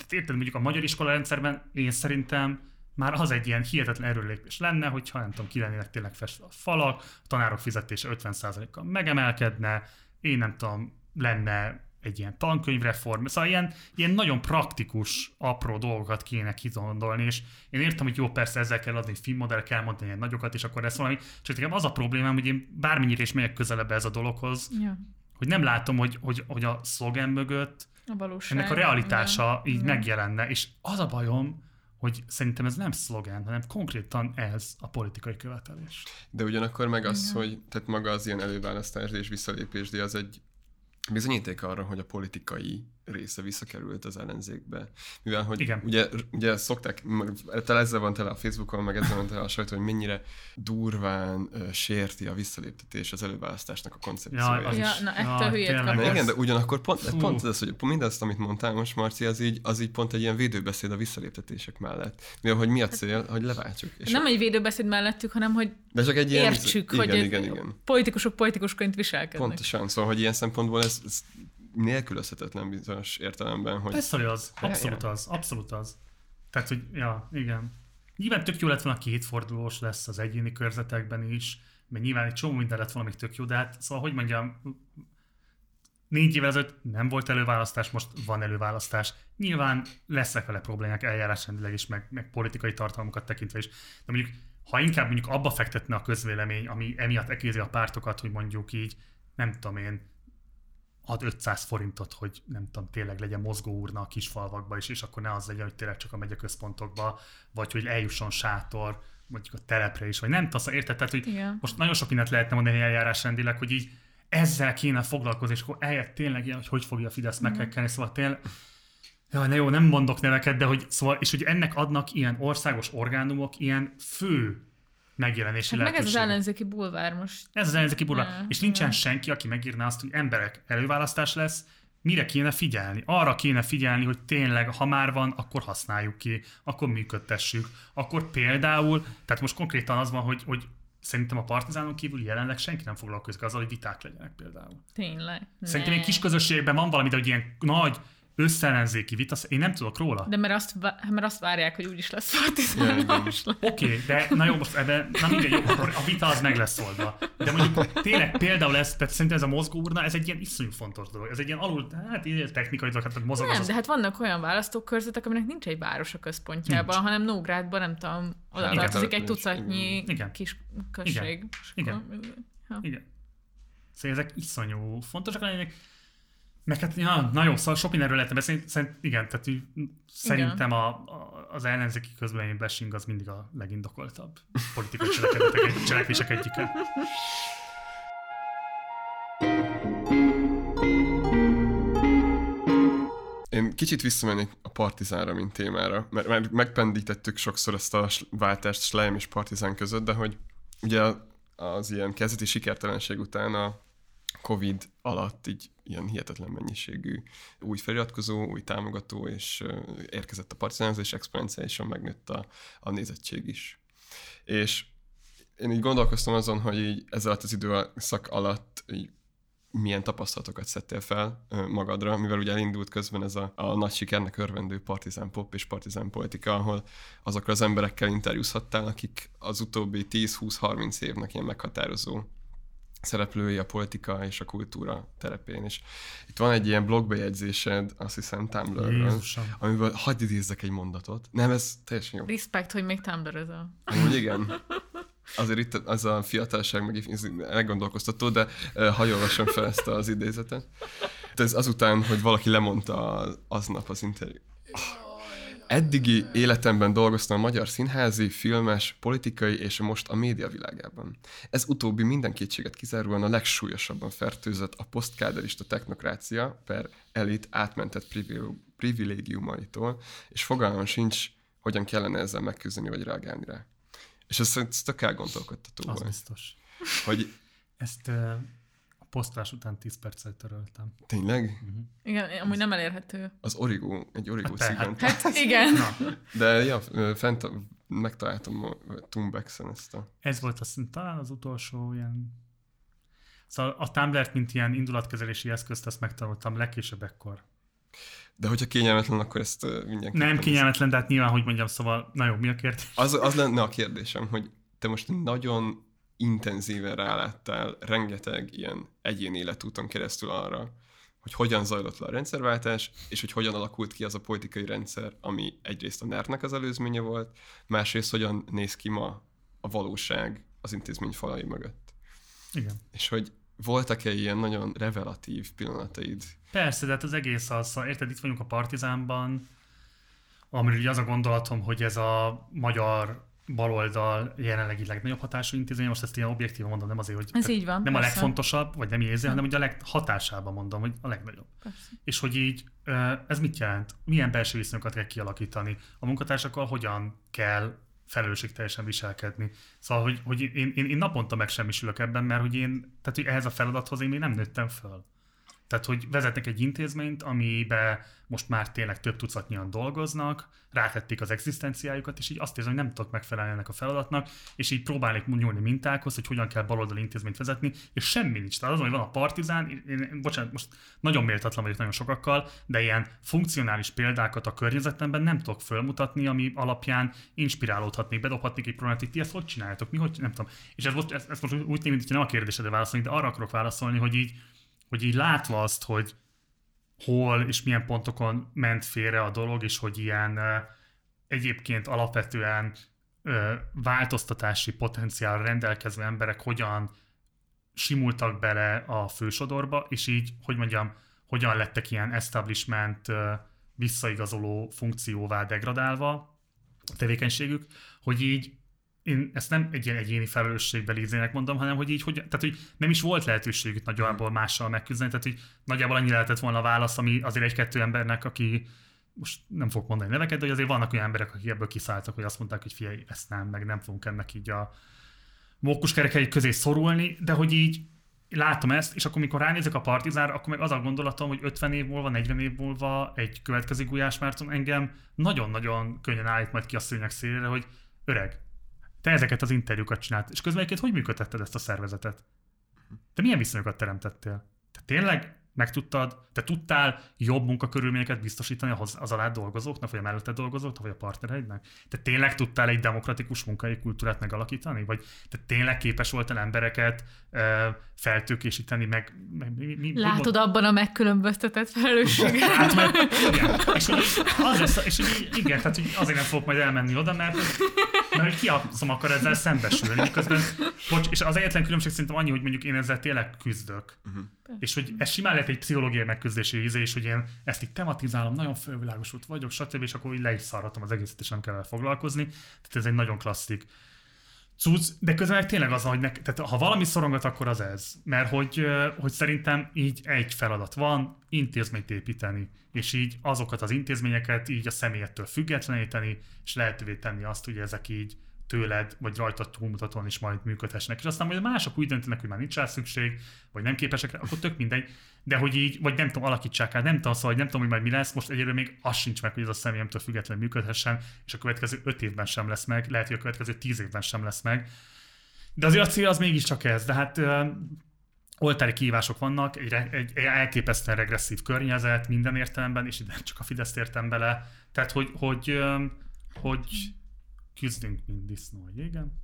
érted, mondjuk a magyar iskola rendszerben én szerintem már az egy ilyen hihetetlen erőlépés lenne, hogyha nem tudom, ki lennének tényleg festve a falak, a tanárok fizetése 50%-kal megemelkedne, én nem tudom, lenne egy ilyen tankönyvreform, szóval ilyen, ilyen nagyon praktikus, apró dolgokat kéne kigondolni, és én értem, hogy jó, persze ezzel kell adni filmmodell, kell mondani ilyen nagyokat, és akkor lesz valami, csak nekem az a problémám, hogy én bármennyire is megyek közelebb ez a dologhoz, Ja, hogy nem látom, hogy, hogy, hogy a szlogen mögött a valóság. ennek a realitása igen. így Igen. megjelenne, és az a bajom, hogy szerintem ez nem szlogen, hanem konkrétan ez a politikai követelés. De ugyanakkor meg az, hogy tehát maga az ilyen előválasztás és visszalépés, de az egy bizonyíték arra, hogy a politikai része visszakerült az ellenzékbe. Mivel, hogy Igen. Ugye, ugye szokták, tele ezzel van tele a Facebookon, meg ezzel van tele a sajtó, hogy mennyire durván ö, sérti a visszaléptetés az előválasztásnak a koncepcióját. Ja, az Ja, na, ettől Ja, hülyét igen, de ugyanakkor pont, Fú. pont ez, hogy mindazt, amit mondtál most, Marci, az így, az így pont egy ilyen védőbeszéd a visszaléptetések mellett. Mivel, hogy mi a cél, hogy leváltsuk. És Nem egy védőbeszéd mellettük, hanem hogy de csak egy ilyen... értsük, igen, hogy igen, igen. politikusok politikusként viselkednek. Pontosan, szóval, hogy ilyen szempontból ez, ez nélkülözhetetlen bizonyos értelemben, hogy Persze, hogy az. Abszolút az. Abszolút az. Tehát, hogy, ja, igen. Nyilván tök jó lett volna, kétfordulós lesz az egyéni körzetekben is, mert nyilván egy csomó minden lett volna még tök jó, de hát szóval, hogy mondjam, négy évvel ezelőtt nem volt előválasztás, most van előválasztás. Nyilván lesznek vele problémák eljárásrendileg is, meg, meg politikai tartalmukat tekintve is. De mondjuk, ha inkább mondjuk abba fektetne a közvélemény, ami emiatt ekézi a pártokat, hogy mondjuk így, nem tudom én, ad 500 forintot, hogy nem tudom, tényleg legyen mozgóurna a kisfalvakba is, és akkor ne az legyen, hogy tényleg csak a megyeközpontokba, vagy hogy eljusson sátor, mondjuk a telepre is, vagy nem tudom, szóval érted? Tehát, hogy Igen. most nagyon sok mindent lehetne mondani eljárásrendileg, hogy így ezzel kéne foglalkozni, és akkor eljött tényleg ilyen, hogy hogy fogja a Fidesz meghekkelni, szóval tényleg Ja, ne jó, nem mondok neveket, de hogy szóval, és hogy ennek adnak ilyen országos orgánumok ilyen fő megjelenési Hát meg ez az ellenzéki bulvár most. Ez az ellenzéki burla. Ja, És nincsen ja. senki, aki megírná azt, hogy emberek, előválasztás lesz, mire kéne figyelni? Arra kéne figyelni, hogy tényleg, ha már van, akkor használjuk ki, akkor működtessük. Akkor például, tehát most konkrétan az van, hogy, hogy szerintem a partizánon kívül jelenleg senki nem foglalkozik azzal, hogy viták legyenek például. Tényleg. Szerintem Ne. egy kis közösségben van valami, de hogy ilyen nagy összellenzéki vita, én nem tudok róla. De mert azt, vá- mert azt várják, hogy úgyis lesz partizános. igen. Oké, okay, de na jó, most ebben, na mindegy, jó, akkor a vita az meg lesz oldva. De mondjuk tényleg például ez, tehát szerintem ez a mozgóurna, ez egy ilyen iszonyú fontos dolog. Ez egy ilyen alul, hát ilyen technikai dolog, hát mozog Nem, az de hát vannak olyan választókörzetek, aminek nincs egy város a központjában, Nincs. hanem Nógrádban, nem tudom, oda Igen. tartozik egy Igen. tucatnyi Igen. kis község. Igen. akkor- Ja. Igen. Szóval ezek iszonyú fontosak lennének. Meg hát, ja, na jó, szóval sok mindenről lehetne beszélni. Szerint, igen, tehát így, szerintem a, a, az ellenzéki közvélemény bashing az mindig a legindokoltabb politikai cselekedetek, cselekvések egyike. Én kicsit visszamennék a partizánra, mint témára, mert már megpendítettük sokszor ezt a váltást Schleim és partizán között, de hogy ugye az ilyen kezdeti sikertelenség után a Covid alatt így ilyen hihetetlen mennyiségű új feliratkozó, új támogató, és érkezett a partizánhoz, és exponenciálisan megnőtt a, a nézettség is. És én így gondolkoztam azon, hogy így ez alatt az időszak alatt így milyen tapasztalatokat szedtél fel magadra, mivel ugye elindult közben ez a, a nagy sikernek örvendő partizán pop és partizán politika, ahol azokkal az emberekkel interjúzhattál, akik az utóbbi 10-20-30 évnek ilyen meghatározó szereplői a politika és a kultúra terepén. És itt van egy ilyen blogbejegyzésed, azt hiszem Tumblr-ről, amiből hagyd idézzek egy mondatot. Nem, ez teljesen jó. Respect, hogy még tumblr Amúgy igen. Azért itt az a fiatalság meg ez elgondolkoztató, de uh, hadd olvassam fel ezt az idézetet. Ez azután, hogy valaki lemondta az- aznap az interjú. Eddigi életemben dolgoztam a magyar színházi, filmes, politikai és most a média világában. Ez utóbbi minden kétséget kizáróan a legsúlyosabban fertőzött a posztkáderista technokrácia per elit átmentett privil- privilégiumaitól, és fogalmam sincs, hogyan kellene ezzel megküzdeni vagy reagálni rá. És ez, ez tök elgondolkodtató Az volt, biztos. hogy Ezt ö, a posztolás után 10 perccel töröltem. tényleg Igen, amúgy nem elérhető. az origó, egy origó Hát te- szíven. Hát igen. Na, De ja, fent a, megtaláltam a Tumbexen ezt a... ez volt azt talán az utolsó ilyen... Szóval a Tumblr-t, mint ilyen indulatkezelési eszközt, ezt megtanultam legkésőbb ekkor. De hogyha kényelmetlen, akkor ezt ö, mindenképpen... Nem kényelmetlen, de hát nyilván, hogy mondjam, szóval, na jó, mi a kérdés? Az, az lenne a kérdésem, hogy te most nagyon intenzíven ráláttál rengeteg ilyen egyéni életúton keresztül arra, hogy hogyan zajlott le a rendszerváltás, és hogy hogyan alakult ki az a politikai rendszer, ami egyrészt a NER-nek az előzménye volt, másrészt hogyan néz ki ma a valóság az intézmény falai mögött. Igen. És hogy voltak-e ilyen nagyon revelatív pillanataid? Persze, de hát az egész az, érted, itt vagyunk a Partizánban, amiről ugye az a gondolatom, hogy ez a magyar baloldal jelenlegi legnagyobb hatású intézmény, most ezt ilyen objektívan mondom, nem azért, hogy Ez így van, nem a persze. legfontosabb, vagy nem érzi, hanem hogy a leghatásában mondom, hogy a legnagyobb. Persze. És hogy így ez mit jelent? Milyen belső viszonyokat kell kialakítani? A munkatársakkal hogyan kell felelősségteljesen viselkedni. Szóval, hogy, hogy én, én, én naponta megsemmisülök ebben, mert hogy én, tehát hogy ehhez a feladathoz én még nem nőttem föl. Tehát, hogy vezetnek egy intézményt, amibe most már tényleg több tucatnyian dolgoznak, rátették az egzisztenciájukat, és így azt érzem, hogy nem tudok megfelelni ennek a feladatnak, és így próbálnék nyúlni mintákhoz, hogy hogyan kell baloldali intézményt vezetni, és semmi nincs. Tehát az, hogy van a partizán, én, én, bocsánat, most nagyon méltatlan vagyok nagyon sokakkal, de ilyen funkcionális példákat a környezetemben nem tudok fölmutatni, ami alapján inspirálódhatnék, bedobhatnék egy problémát, hogy ti ezt hogy csináljátok, mi hogy nem tudom. És ez most, ez, ez most úgy tűnik, mintha nem a kérdésedre válaszolni, de arra akarok válaszolni, hogy így, hogy így látva azt, hogy hol és milyen pontokon ment félre a dolog, és hogy ilyen egyébként alapvetően változtatási potenciál rendelkező emberek hogyan simultak bele a fősodorba, és így, hogy mondjam, hogyan lettek ilyen establishment visszaigazoló funkcióvá degradálva a tevékenységük, hogy így én ezt nem egy ilyen egyéni felelősségbeli izének mondom, hanem hogy így, hogy, tehát, hogy nem is volt lehetőségük nagyjából mással megküzdeni, tehát hogy nagyjából annyi lehetett volna a válasz, ami azért egy-kettő embernek, aki most nem fogok mondani neveket, de hogy azért vannak olyan emberek, akik ebből kiszálltak, hogy azt mondták, hogy figyelj, ezt nem, meg nem fogunk ennek így a mókuskerekei közé szorulni, de hogy így látom ezt, és akkor mikor ránézek a partizánra, akkor meg az a gondolatom, hogy 50 év múlva, 40 év múlva egy következő Gulyás Márton engem nagyon-nagyon könnyen állít majd ki a szőnyeg szélére, hogy öreg, te ezeket az interjúkat csinált, és közben egyébként hogy működtetted ezt a szervezetet? Te milyen viszonyokat teremtettél? Te tényleg meg tudtad, te tudtál jobb munkakörülményeket biztosítani az, az alá dolgozóknak, vagy a mellette dolgozóknak, vagy a partnereidnek? Te tényleg tudtál egy demokratikus munkai kultúrát megalakítani? Vagy te tényleg képes voltál embereket ö, feltőkésíteni, meg, meg mi, mi, mi, Látod abban a megkülönböztetett felelősséget. Hát, mert, igen. És, az lesz, és igen, tehát hogy azért nem fogok majd elmenni oda, mert, mert hogy ki abszom akar ezzel szembesülni, miközben, bocs, és az egyetlen különbség szerintem annyi, hogy mondjuk én ezzel tényleg küzdök. Uh-huh. És hogy ez simán lehet egy pszichológiai megküzdési íze, és hogy én ezt így tematizálom, nagyon fölvilágosult vagyok, stb. és akkor így le is szarhatom az egészet, és nem kell foglalkozni. Tehát ez egy nagyon klasszik cucc, de közben meg tényleg az, hogy nek, tehát ha valami szorongat, akkor az ez. Mert hogy, hogy szerintem így egy feladat van, intézményt építeni, és így azokat az intézményeket így a személyettől függetleníteni, és lehetővé tenni azt, hogy ezek így tőled, vagy rajtad túlmutatóan is majd működhessenek. És aztán, hogy mások úgy döntenek, hogy már nincs rá szükség, vagy nem képesek rá, akkor tök mindegy. De hogy így, vagy nem tudom, alakítsák át, nem tudom, szóval, hogy nem tudom, hogy majd mi lesz, most egyelőre még az sincs meg, hogy ez a személyemtől függetlenül működhessen, és a következő öt évben sem lesz meg, lehet, hogy a következő tíz évben sem lesz meg. De azért a cél az mégiscsak ez. De hát oltári kihívások vannak, egy, egy, egy elképesztően regresszív környezet minden értelemben, és ide csak a Fidesz értem bele. Tehát, hogy, hogy, ö, hogy küzdünk, mint disznó a jégen.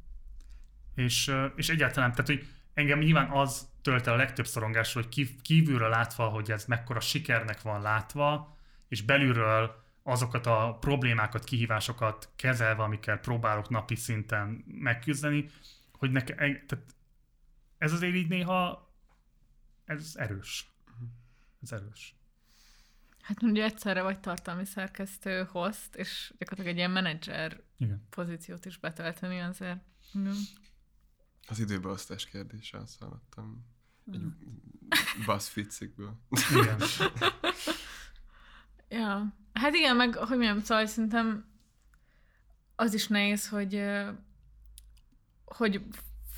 És, és egyáltalán, tehát, hogy engem nyilván az tölt el a legtöbb szorongásról, hogy kív- kívülről látva, hogy ez mekkora sikernek van látva, és belülről azokat a problémákat, kihívásokat kezelve, amikkel próbálok napi szinten megküzdeni, hogy neke, tehát ez azért így néha ez erős. Ez erős. Hát ugye egyszerre vagy tartalmi szerkesztő, host, és gyakorlatilag egy ilyen menedzser Igen. pozíciót is betölteni azért. Igen. Az időbeosztás kérdése, azt hallottam. Egy BuzzFeed cikkből. Igen. Ja. Hát igen, meg hogy mondjam, szóval szerintem az is nehéz, hogy hogy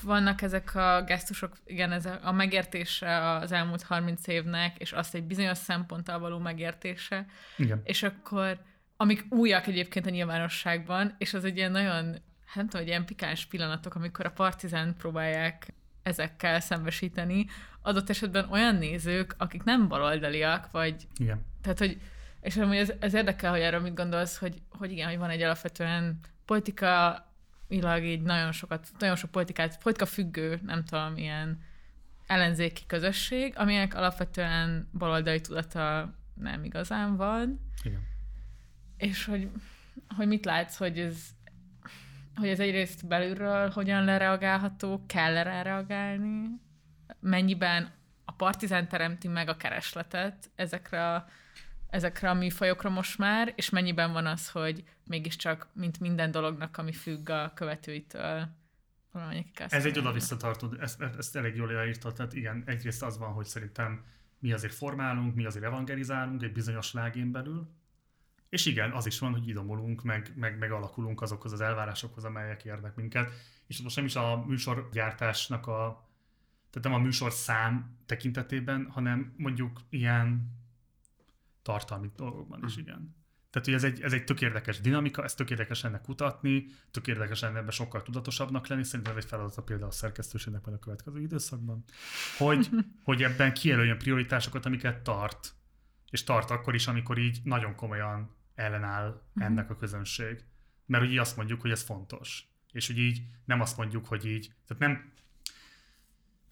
vannak ezek a gesztusok, igen, ez a a megértése az elmúlt 30 évnek, és azt egy bizonyos szemponttal való megértése, Igen. és akkor, amik újak egyébként a nyilvánosságban, és az egy ilyen nagyon, hát nem tudom, egy ilyen pikáns pillanatok, amikor a partizán próbálják ezekkel szembesíteni, adott esetben olyan nézők, akik nem baloldaliak, vagy Igen. tehát, hogy, és amúgy ez, ez érdekel, hogy erről mit gondolsz, hogy, hogy igen, hogy van egy alapvetően politikailag így nagyon sokat, nagyon sok politikát, politika függő, nem tudom, ilyen ellenzéki közösség, aminek alapvetően baloldali tudata nem igazán van, Igen. És hogy, hogy mit látsz, hogy ez, hogy ez egyrészt belülről hogyan lereagálható, kell rá reagálni, mennyiben a partizán teremti meg a keresletet ezekre a, ezekre a műfajokra most már, és mennyiben van az, hogy mégiscsak, mint minden dolognak, ami függ a követőitől, Ez egy oda-visszatartó, ezt, ezt elég jól leírtad, tehát igen, egyrészt az van, hogy szerintem mi azért formálunk, mi azért evangelizálunk egy bizonyos lágén belül, és igen, az is van, hogy idomulunk, meg, meg, meg alakulunk azokhoz az elvárásokhoz, amelyek érnek minket. És most nem is a műsorgyártásnak a, tehát nem a műsor szám tekintetében, hanem mondjuk ilyen tartalmi dolgokban is, igen. Tehát, hogy ez egy, ez egy tök érdekes dinamika, ez tök érdekes ennek kutatni, tök érdekes ebben sokkal tudatosabbnak lenni, szerintem ez egy feladata például a szerkesztőségnek majd a következő időszakban, hogy, hogy ebben kijelöljön prioritásokat, amiket tart, és tart akkor is, amikor így nagyon komolyan ellenáll ennek a közönség. Mert ugye azt mondjuk, hogy ez fontos. És hogy így nem azt mondjuk, hogy így, tehát nem,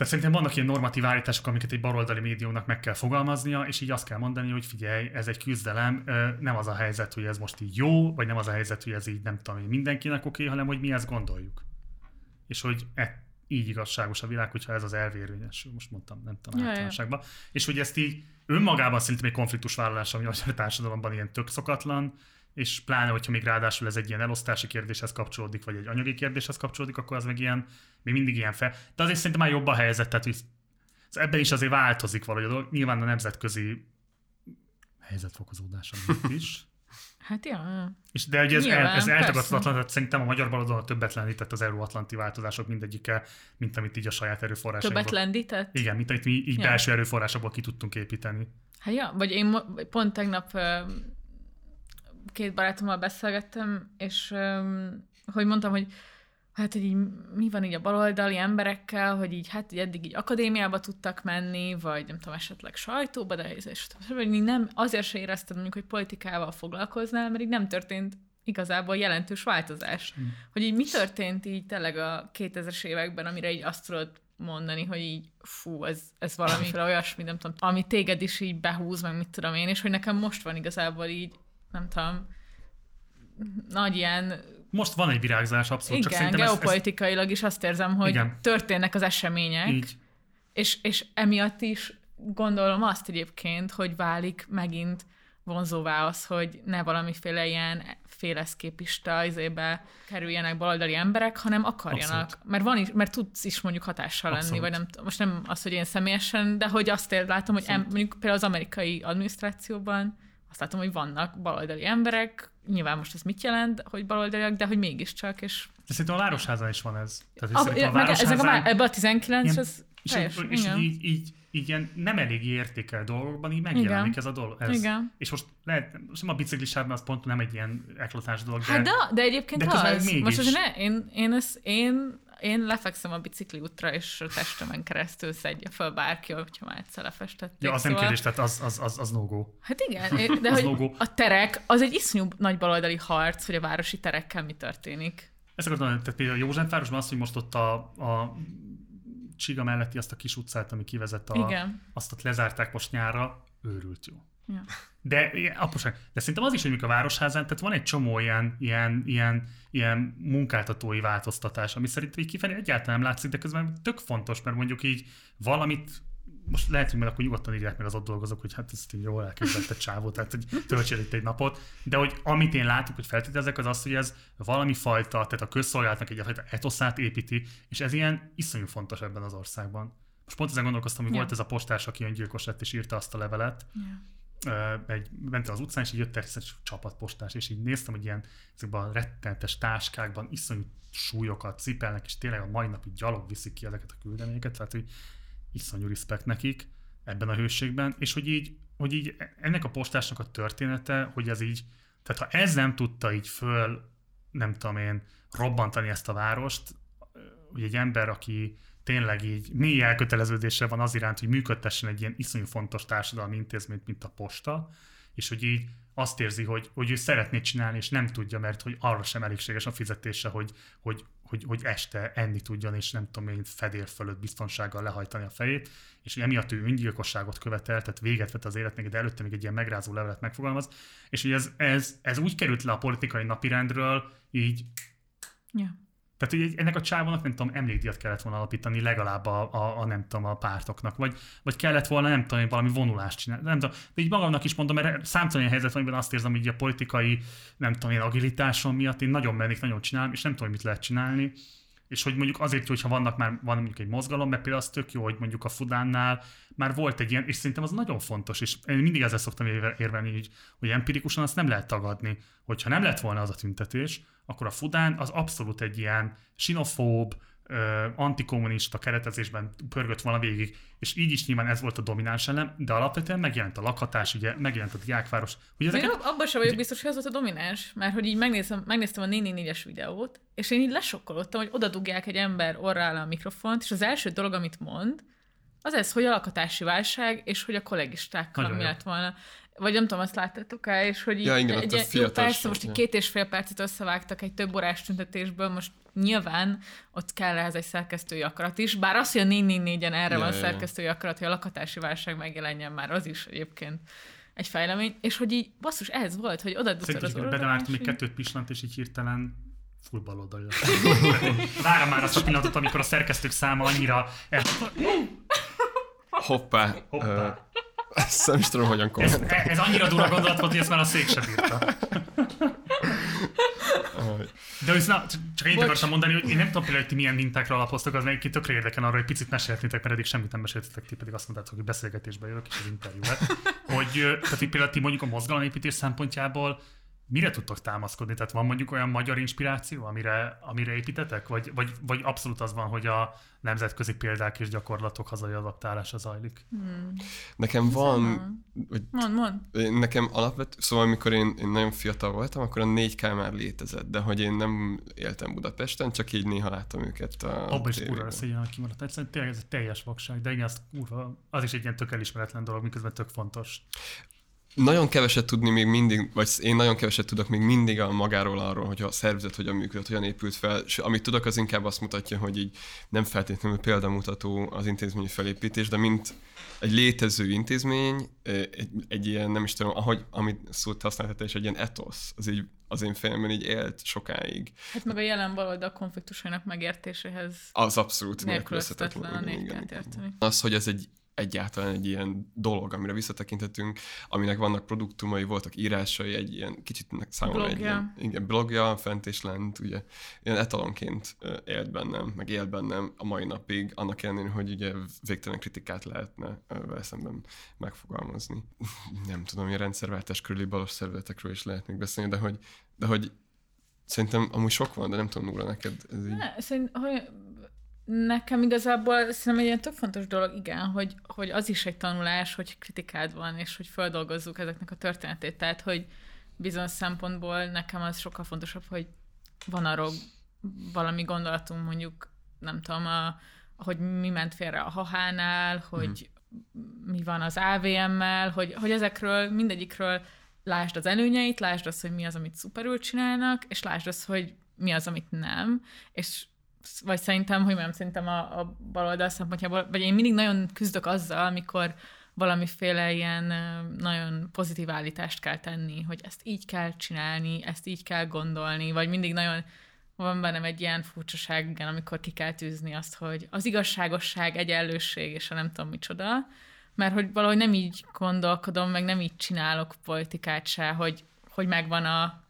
tehát szerintem vannak ilyen normatív állítások, amiket egy baloldali médiumnak meg kell fogalmaznia, és így azt kell mondani, hogy figyelj, ez egy küzdelem, nem az a helyzet, hogy ez most így jó, vagy nem az a helyzet, hogy ez így nem tudom én mindenkinek oké, hanem hogy mi ezt gondoljuk. És hogy e, így igazságos a világ, hogyha ez az elvérvényesül, most mondtam, nem tudom, Ja, ja. általánosságban. És hogy ezt így önmagában szerintem egy konfliktusvállalás, ami a társadalomban ilyen tök szokatlan, és pláne, hogyha még ráadásul ez egy ilyen elosztási kérdéshez kapcsolódik, vagy egy anyagi kérdéshez kapcsolódik, akkor az meg ilyen, még mindig ilyen fel. De azért szerintem már jobb a helyzet, tehát hogy ez ebben is azért változik valahogy a dolog. Nyilván a nemzetközi helyzetfokozódása is. Hát ja. És de ugye ez, el, ez eltagadhatatlan, tehát szerintem a magyar baloldalon többet lendített az euróatlanti változások mindegyike, mint amit így a saját erőforrásainkból. Többet lendített? Igen, mint amit mi így Ja. belső erőforrásokból ki tudtunk építeni. Hát ja, vagy én pont tegnap két barátommal beszélgettem, és hogy mondtam, hogy hát, hogy így mi van így a baloldali emberekkel, hogy így hát így eddig így akadémiába tudtak menni, vagy nem tudom, esetleg sajtóba, de és, hogy így nem, azért se érezted mondjuk, hogy politikával foglalkoznál, mert így nem történt igazából jelentős változás. Mm. Hogy így mi történt így tényleg a 2000-es években, amire így azt tudod mondani, hogy így fú, ez, ez valamiféle olyasmi, nem tudom, ami téged is így behúz, meg mit tudom én, és hogy nekem most van igazából így, nem tudom, nagy ilyen, Most van egy virágzás, abszolút, csak igen, szerintem ez, ez, geopolitikailag is azt érzem, hogy Igen. történnek az események, így, és, és emiatt is gondolom azt egyébként, hogy válik megint vonzóvá az, hogy ne valamiféle ilyen féleszképista izébe kerüljenek baloldali emberek, hanem akarjanak. Abszolút. Mert, van is, mert tudsz is mondjuk hatással lenni, Abszolút. vagy nem, most nem az, hogy én személyesen, de hogy azt látom, hogy em, mondjuk például az amerikai adminisztrációban azt látom, hogy vannak baloldali emberek, nyilván most ez mit jelent, hogy baloldaliak, de hogy mégiscsak, és de szerintem a Városházán is van ez. Tehát, hogy a, szerintem a ezek a, má- ebbe a 19 Ilyen- ez És, teljes, így, és igen. így, így, így ilyen nem elég értékel dolgokban így megjelenik Igen. ez a dolog. Ez. Igen. És most lehet, nem a biciklisában az pont nem egy ilyen eklatáns dolog, de, Hát de, de egyébként de az. mégis. Most azért ne, én, én, ezt, én, én lefekszem a bicikli útra, és a testemen keresztül szedje fel bárki, hogyha már egyszer lefestették. ja, az nem szóval- kérdés, tehát az, az, az, az no-go. Hát igen, de Az hogy logó. a terek, az egy iszonyú nagy baloldali harc, hogy a városi terekkel mi történik. Ezt akartam mondani, tehát például Józsefvárosban az, hogy most ott a, a Csiga melletti azt a kis utcát, ami kivezet a... Igen. Azt ott lezárták most nyárra, őrült jó. Ja. De, apróság, de szerintem az is, hogy a városházán, tehát van egy csomó ilyen, ilyen, ilyen, ilyen munkáltatói változtatás, ami szerintem így kifelé egyáltalán nem látszik, de közben tök fontos, mert mondjuk így valamit most lehet, hogy majd akkor nyugodtan írják meg az ott dolgozók, hogy hát ezt így jól elképzelt csávó, tehát hogy töltsél itt egy napot, de hogy amit én látok, hogy feltételezek, az az, hogy ez valami fajta, tehát a közszolgálatnak egy fajta etoszát építi, és ez ilyen iszonyú fontos ebben az országban. Most pont ezen gondolkoztam, hogy Ja. volt ez a postás, aki öngyilkos lett, és írta azt a levelet, Ja. Egy, ment az utcán, és így jött egy csapatpostás, és így néztem, hogy ilyen ezekben a rettenetes táskákban iszonyú súlyokat cipelnek, és tényleg a mai napig gyalog viszik ki ezeket a küldeményeket, tehát hogy iszonyú respekt nekik ebben a hőségben, és hogy így, hogy így ennek a postásnak a története, hogy ez így, tehát ha ez nem tudta így föl, nem tudom én, robbantani ezt a várost, hogy egy ember, aki tényleg így mély elköteleződése van az iránt, hogy működtessen egy ilyen iszonyú fontos társadalmi intézményt, mint a posta, és hogy így azt érzi, hogy, hogy ő szeretné csinálni, és nem tudja, mert hogy arra sem elégséges a fizetése, hogy, hogy, hogy, hogy este enni tudjon, és nem tudom én fedél fölött biztonsággal lehajtani a fejét, és emiatt ő öngyilkosságot követel, tehát véget vet az életnek, de előtte még egy ilyen megrázó levelet megfogalmaz, és hogy ez, ez, ez úgy került le a politikai napirendről, így Ja. Tehát hogy ennek a csávónak nem tudom, emlékdíjat kellett volna alapítani legalább a, a, a, nem tudom, a pártoknak, vagy, vagy kellett volna nem tudom, valami vonulást csinálni. Nem tudom, de így magamnak is mondom, mert számtalan ilyen helyzet van, amiben azt érzem, hogy a politikai, nem tudom, én agilitásom miatt én nagyon mennék, nagyon csinálom, és nem tudom, mit lehet csinálni. És hogy mondjuk azért, hogyha vannak már van mondjuk egy mozgalom, mert például az tök jó, hogy mondjuk a Fudánnál már volt egy ilyen, és szerintem az nagyon fontos, és én mindig ezzel szoktam érve- érvelni, hogy, hogy empirikusan azt nem lehet tagadni, hogyha nem lett volna az a tüntetés, akkor a Fudán az abszolút egy ilyen sinofób, antikommunista keretezésben pörgött volna végig, és így is nyilván ez volt a domináns elem, de alapvetően megjelent a lakhatás, ugye megjelent a diákváros, hogy ezeket ab- abban sem vagyok biztos, hogy az volt a domináns, mert hogy így megnézem, megnéztem a 444-es videót, és én így lesokkolottam, hogy oda dugják egy ember orrá a mikrofont, és az első dolog, amit mond, az ez, hogy a lakatási válság, és hogy a kollégistákkal Nagyon mi jó. lett volna. Vagy nem tudom, azt láttátok el, és hogy így Ja, igen, egy, egy, jó, persze, most egy két és fél percet összevágtak egy több órás tüntetésből, most nyilván ott kell ehhez egy szerkesztői akarat is, bár az, hogy a 444-en erre Ja, van ja, szerkesztői akarat, hogy a lakatási válság megjelenjen már, az is egyébként egy fejlemény, és hogy így basszus, ez volt, hogy oda Szerintem az és még kettőt pislant, és így hirtelen full baloldali lett. Várom már azt a pillanatot, amikor a szerkesztők száma annyira el... Hoppá. Hoppá. Ö, Ezt nem is tudom, hogyan Ez, kommentálni. ez annyira durva gondolat volt, hogy ezt már a szék sem bírta. De na, csak én akartam mondani, hogy én nem tudom például, hogy ti milyen mintákra alapoztok, az egyébként tökre érdekel arra, hogy picit mesélhetnétek, mert eddig semmit nem meséltetek, ti pedig azt mondtátok, hogy beszélgetésbe jövök, és az interjú lett. Hogy, tehát hogy például ti mondjuk a mozgalomépítés szempontjából mire tudtok támaszkodni? Tehát van mondjuk olyan magyar inspiráció, amire, amire építetek? Vagy, vagy, vagy abszolút az van, hogy a nemzetközi példák és gyakorlatok hazai adaptálása zajlik? Nekem van, van. hogy Mond, mond. Nekem alapvető, szóval amikor én, én nagyon fiatal voltam, akkor a 4K már létezett, de hogy én nem éltem Budapesten, csak így néha láttam őket a Abban is kurva szégyen, hogy kimaradt. Egyszerűen tényleg ez egy teljes vakság, de igen, az, kurva, az is egy ilyen tök elismeretlen dolog, miközben tök fontos. Nagyon keveset tudni még mindig, vagy én nagyon keveset tudok még mindig a magáról arról, hogy a szervezet hogyan működött, hogyan épült fel, és amit tudok, az inkább azt mutatja, hogy így nem feltétlenül példamutató az intézményi felépítés, de mint egy létező intézmény, egy, egy ilyen, nem is tudom, ahogy, amit szót használtál, és egy ilyen etosz, az így az én fejemben így élt sokáig. Hát meg a jelen baloldal konfliktusainak megértéséhez Az abszolút nélkülözhetetlen igen, igen, érteni. Az, hogy ez egy egyáltalán egy ilyen dolog, amire visszatekintetünk, aminek vannak produktumai, voltak írásai, egy ilyen kicsit számomra egy Blogja. ilyen, igen, blogja, fent és lent, ugye, ilyen etalonként élt bennem, meg él bennem a mai napig, annak ellenére, hogy ugye végtelen kritikát lehetne vele szemben megfogalmazni. Nem tudom, a rendszerváltás körüli balos szervezetekről is lehetnék beszélni, de hogy, de hogy szerintem amúgy sok van, de nem tudom, Nóra, neked ez így... Ne, szerint, hogy nekem igazából szerintem egy ilyen tök fontos dolog, igen, hogy, hogy az is egy tanulás, hogy kritikád van, és hogy feldolgozzuk ezeknek a történetét. Tehát, hogy bizonyos szempontból nekem az sokkal fontosabb, hogy van arról valami gondolatunk, mondjuk, nem tudom, a, hogy mi ment félre a hahánál, hogy mi van az AVM-mel, hogy, hogy ezekről, mindegyikről lásd az előnyeit, lásd azt, hogy mi az, amit szuperül csinálnak, és lásd azt, hogy mi az, amit nem, és vagy szerintem, hogy nem szerintem a, a baloldal szempontjából, vagy én mindig nagyon küzdök azzal, amikor valamiféle ilyen nagyon pozitív állítást kell tenni, hogy ezt így kell csinálni, ezt így kell gondolni, vagy mindig nagyon van bennem egy ilyen furcsaság, igen, amikor ki kell tűzni azt, hogy az igazságosság, egyenlőség, és a nem tudom micsoda, mert hogy valahogy nem így gondolkodom, meg nem így csinálok politikát se, hogy, hogy megvan a,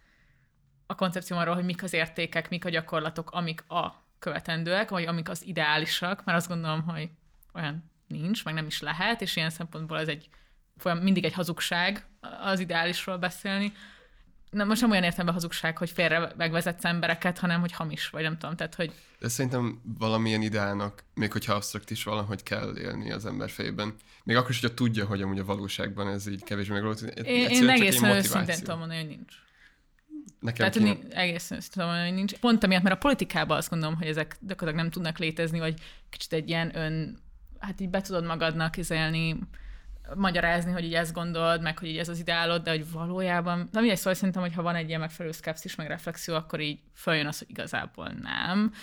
a koncepcióm arról, hogy mik az értékek, mik a gyakorlatok, amik a követendőek, vagy amik az ideálisak, mert azt gondolom, hogy olyan nincs, meg nem is lehet, és ilyen szempontból ez egy folyam, mindig egy hazugság az ideálisról beszélni. Na, most nem olyan értelemben hazugság, hogy félre megvezetsz embereket, hanem hogy hamis, vagy nem tudom, tehát hogy De szerintem valamilyen ideának, még hogyha absztrakt is valahogy kell élni az ember fejében. Még akkor is, hogyha tudja, hogy amúgy a valóságban ez így kevésbé megvalósítani. én, én egészen őszintén tudom mondani, hogy nincs. Nekem Tehát kéne, egészen őszintén tudom mondani, hogy nincs. Pont amiatt, mert a politikában azt gondolom, hogy ezek gyakorlatilag nem tudnak létezni, vagy kicsit egy ilyen ön, hát így be tudod magadnak izélni, magyarázni, hogy így ezt gondolod, meg hogy így ez az ideálod, de hogy valójában, na mindegy, szóval szerintem, hogy ha van egy ilyen megfelelő szkepszis, meg reflexió, akkor így följön az, hogy igazából nem.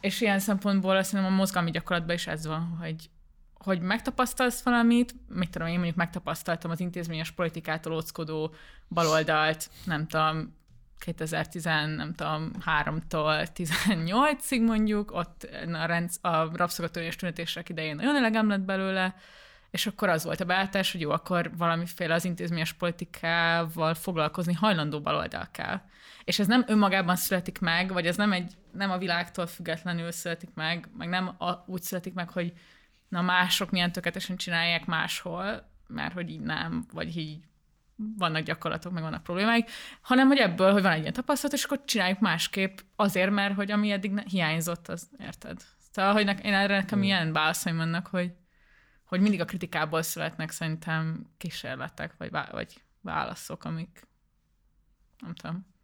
És ilyen szempontból azt hiszem a mozgalmi gyakorlatban is ez van, hogy hogy megtapasztalsz valamit, mit tudom, én mondjuk megtapasztaltam az intézményes politikától óckodó baloldalt, nem tudom, 2010, nem tudom, 3-tól 18-ig mondjuk, ott a, rendsz, a rabszolgatörés tüntetések idején nagyon elegem lett belőle, és akkor az volt a beállítás, hogy jó, akkor valamiféle az intézményes politikával foglalkozni hajlandó baloldal kell. És ez nem önmagában születik meg, vagy ez nem, egy, nem a világtól függetlenül születik meg, meg nem a, úgy születik meg, hogy na mások milyen tökéletesen csinálják máshol, mert hogy így nem, vagy így vannak gyakorlatok, meg vannak problémáik, hanem hogy ebből, hogy van egy ilyen tapasztalat, és akkor csináljuk másképp azért, mert hogy ami eddig ne, hiányzott, az érted? Szóval, hogy ne, én erre nekem ilyen válaszaim vannak, hogy, hogy mindig a kritikából születnek szerintem kísérletek, vagy, vagy válaszok, amik nem tudom.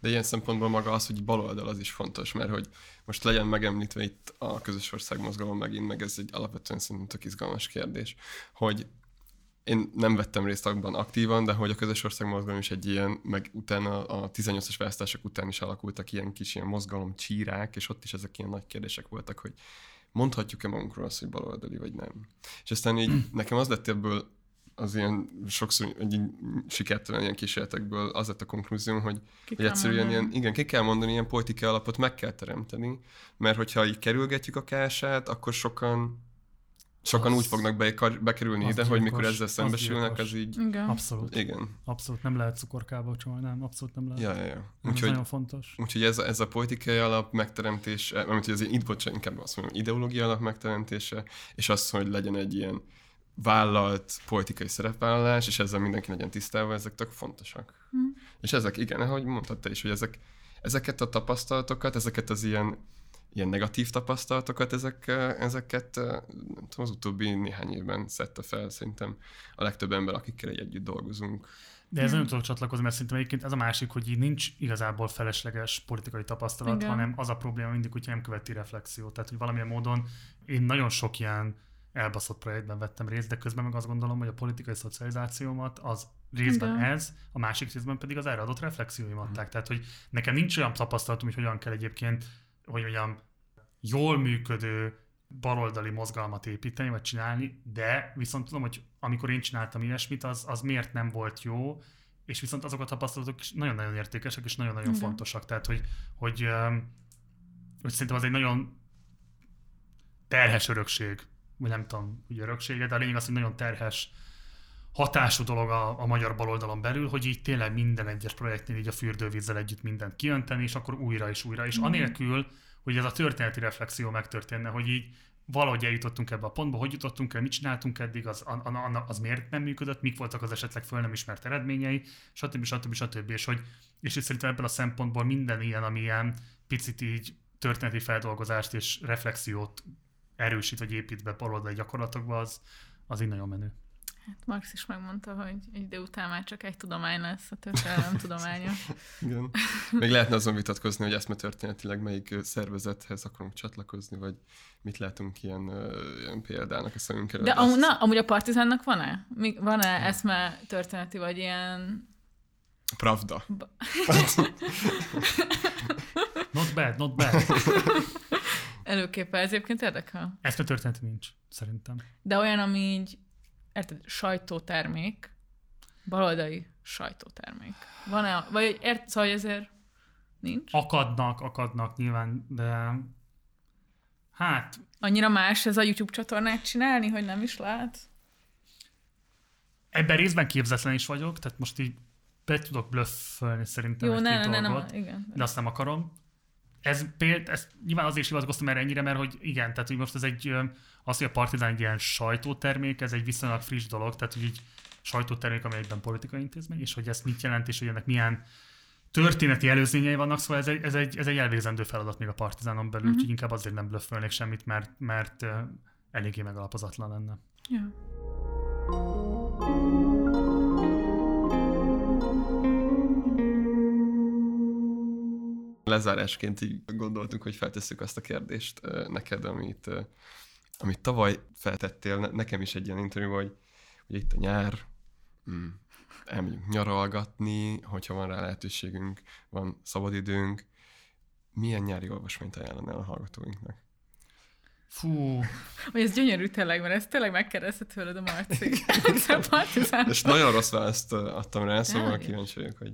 De ilyen szempontból maga az, hogy baloldal az is fontos, mert hogy most legyen megemlítve itt a közös ország mozgalom megint, meg ez egy alapvetően szerintem tök izgalmas kérdés, hogy én nem vettem részt abban aktívan, de hogy a közös ország mozgalom is egy ilyen, meg utána a 18-as választások után is alakultak ilyen kis ilyen mozgalom csírák, és ott is ezek ilyen nagy kérdések voltak, hogy mondhatjuk-e magunkról azt, hogy baloldali vagy nem. És aztán így nekem az lett ebből az ilyen sokszor egy sikertelen ilyen kísérletekből az lett a konklúzióm, hogy, hogy egyszerűen mondani. ilyen, igen, ki kell mondani, ilyen politikai alapot meg kell teremteni, mert hogyha így kerülgetjük a kását, akkor sokan sokan Az- úgy fognak be, bekerülni az ide, hogy mikor gyilkos, ezzel az szembesülnek, gyilkos. az így, Igen. Abszolút. igen. Abszolút nem lehet cukorkába csomag, nem, abszolút nem lehet. Ja, ja, ja. Ez Úgyhogy, nagyon fontos. úgyhogy ez, a- ez a politikai alap megteremtése, mert hogy az itt bocsánat, inkább azt mondom, ideológia alap megteremtése, és az, hogy legyen egy ilyen vállalt politikai szerepvállalás, és ezzel mindenki legyen tisztában, ezek tök fontosak. Hm. És ezek, igen, ahogy mondtad te is, hogy ezek, ezeket a tapasztalatokat, ezeket az ilyen, ilyen negatív tapasztalatokat, ezek, ezeket nem tudom, az utóbbi néhány évben szedte fel szerintem a legtöbb ember, akikkel együtt dolgozunk. De ez nem tudok csatlakozni, mert szerintem egyébként ez a másik, hogy így nincs igazából felesleges politikai tapasztalat, Igen. hanem az a probléma mindig, hogyha nem követi reflexió. Tehát, hogy valamilyen módon én nagyon sok ilyen elbaszott projektben vettem részt, de közben meg azt gondolom, hogy a politikai szocializációmat az részben Igen. ez, a másik részben pedig az erre adott reflexióim adták. Tehát, hogy nekem nincs olyan tapasztalatom, hogy hogyan kell egyébként, hogy mondjam, jól működő baloldali mozgalmat építeni, vagy csinálni, de viszont tudom, hogy amikor én csináltam ilyesmit, az, az miért nem volt jó, és viszont azok a tapasztalatok is nagyon-nagyon értékesek, és nagyon-nagyon Igen. fontosak. Tehát, hogy, hogy, hogy szerintem az egy nagyon terhes örökség, vagy nem tudom, hogy öröksége, de a lényeg az, hogy nagyon terhes hatású dolog a, a magyar baloldalon belül, hogy így tényleg minden egyes projektnél így a fürdővízzel együtt mindent kiönteni, és akkor újra és újra. És anélkül, hogy ez a történeti reflexió megtörténne, hogy így valahogy eljutottunk ebbe a pontba, hogy jutottunk el, mit csináltunk eddig, az, an- az miért nem működött, mik voltak az esetleg föl nem ismert eredményei, stb. stb. stb. És, hogy, és így szerintem ebből a szempontból minden ilyen, ami ilyen picit így történeti feldolgozást és reflexiót erősít vagy épít be baloldali gyakorlatokba, az, az így nagyon menő. Hát Marx is megmondta, hogy egy idő után már csak egy tudomány lesz, a történelem tudománya. Igen. Még lehetne azon vitatkozni, hogy eszmetörténetileg melyik ö, szervezethez akarunk csatlakozni, vagy mit látunk ilyen, ilyen példának a szemünk előtt. De amúgy, na, amúgy a partizánnak van-e? Mi- Van-e eszme történeti, vagy ilyen... Pravda. Not bad, not bad. előképe, ez egyébként érdekel. Ezt a történet nincs, szerintem. De olyan, ami így, érted, sajtótermék, baloldali sajtótermék. Van-e, vagy ért, szóval ezért nincs? Akadnak, akadnak nyilván, de hát Annyira más ez a YouTube csatornát csinálni, hogy nem is lát? ebben részben képzetlen is vagyok, tehát most így be tudok blöffölni szerintem Jó, egy ne, ne, ne, nem, igen. de azt nem akarom. Ez például, ezt nyilván azért is hivatkoztam erre ennyire, mert hogy igen, tehát hogy most ez egy, az, hogy a Partizán egy ilyen sajtótermék, ez egy viszonylag friss dolog, tehát hogy így sajtótermék, amely egyben politikai intézmény, és hogy ez mit jelent, és hogy ennek milyen történeti előzményei vannak, szóval ez egy, ez egy, ez egy elvégzendő feladat még a Partizánon belül, uh-huh. úgyhogy inkább azért nem blöffölnék semmit, mert, mert eléggé megalapozatlan lenne. Ja. Lezárásként így gondoltunk, hogy feltesszük azt a kérdést neked, amit, amit tavaly feltettél ne- nekem is egy ilyen interjú, hogy ugye itt a nyár, mm, elmegyünk nyaralgatni, hogyha van rá lehetőségünk, van szabadidőnk. Milyen nyári olvasmányt ajánlanál a hallgatóinknak? Fú, Hogy ez gyönyörű tényleg, mert ezt tényleg megkérdezted tőled a Marci. Ez partizán. És nagyon rossz választ adtam rá, szóval kíváncsi vagyok, hogy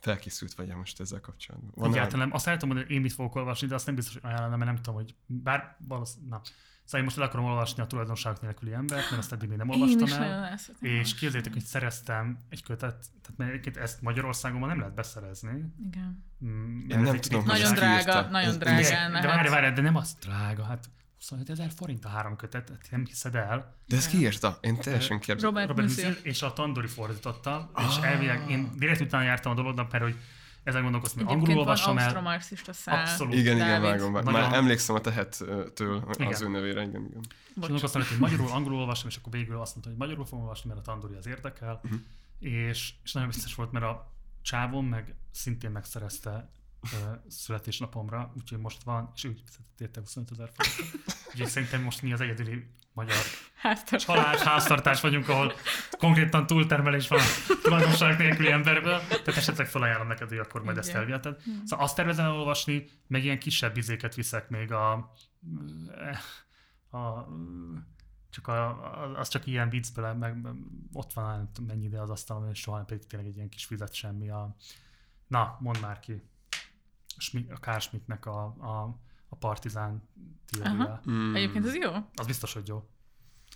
felkészült vagy most ezzel kapcsolatban. Van Egyáltalán nem. Azt el tudom mondani, hogy én mit fogok olvasni, de azt nem biztos, hogy ajánlom, mert nem tudom, hogy bár valószínűleg, na. Szóval én most el akarom olvasni a tulajdonságok nélküli embert, mert azt eddig még nem Én olvastam is nagyon el. És képzeljétek, hogy szereztem egy kötet, tehát mert egyébként ezt Magyarországon ma nem lehet beszerezni. Igen. Mm, Én mert nem ez egy- tudom, egy- hogy Nagyon drága, nagyon drága. De várj, várj, de nem az drága, hát 25 ezer forint a három kötet, hát nem hiszed el. De ezt kiírta? Én teljesen kérdezem. Robert, Robert Musil. És a Tandori fordította, és Ah. elvileg én direkt utána jártam a dolognak, mert hogy ezen gondolkoztam, hogy angolul olvasom el. szál. Abszolút. Igen, igen, vágom. Már Nagyon- emlékszem a tehettől az Igen. ő nevére, igen, igen. És gondolkoztam, hogy magyarul, angolul olvasom, és akkor végül azt mondta, hogy magyarul fogom olvasni, mert a Tandori az érdekel. Mhm. És, és nagyon biztos volt, mert a csávom meg szintén megszerezte születésnapomra, úgyhogy most van, és úgy érte 25 ezer forintot. Úgyhogy szerintem most mi az egyedüli magyar Háztartás. család, háztartás vagyunk, ahol konkrétan túltermelés van a tulajdonság nélküli emberből. Tehát esetleg felajánlom neked, hogy akkor majd ezt Igen. elviheted. Szóval azt tervezem olvasni, meg ilyen kisebb izéket viszek még a, a csak a, az csak ilyen viccből, meg ott van nem tudom, mennyi ide az asztalon, és soha pedig tényleg egy ilyen kis fizet semmi. A, na, mondd már ki. A Kár Schmidtnek a, a, a partizán teória. Mm. Egyébként ez jó. Az biztos, hogy jó.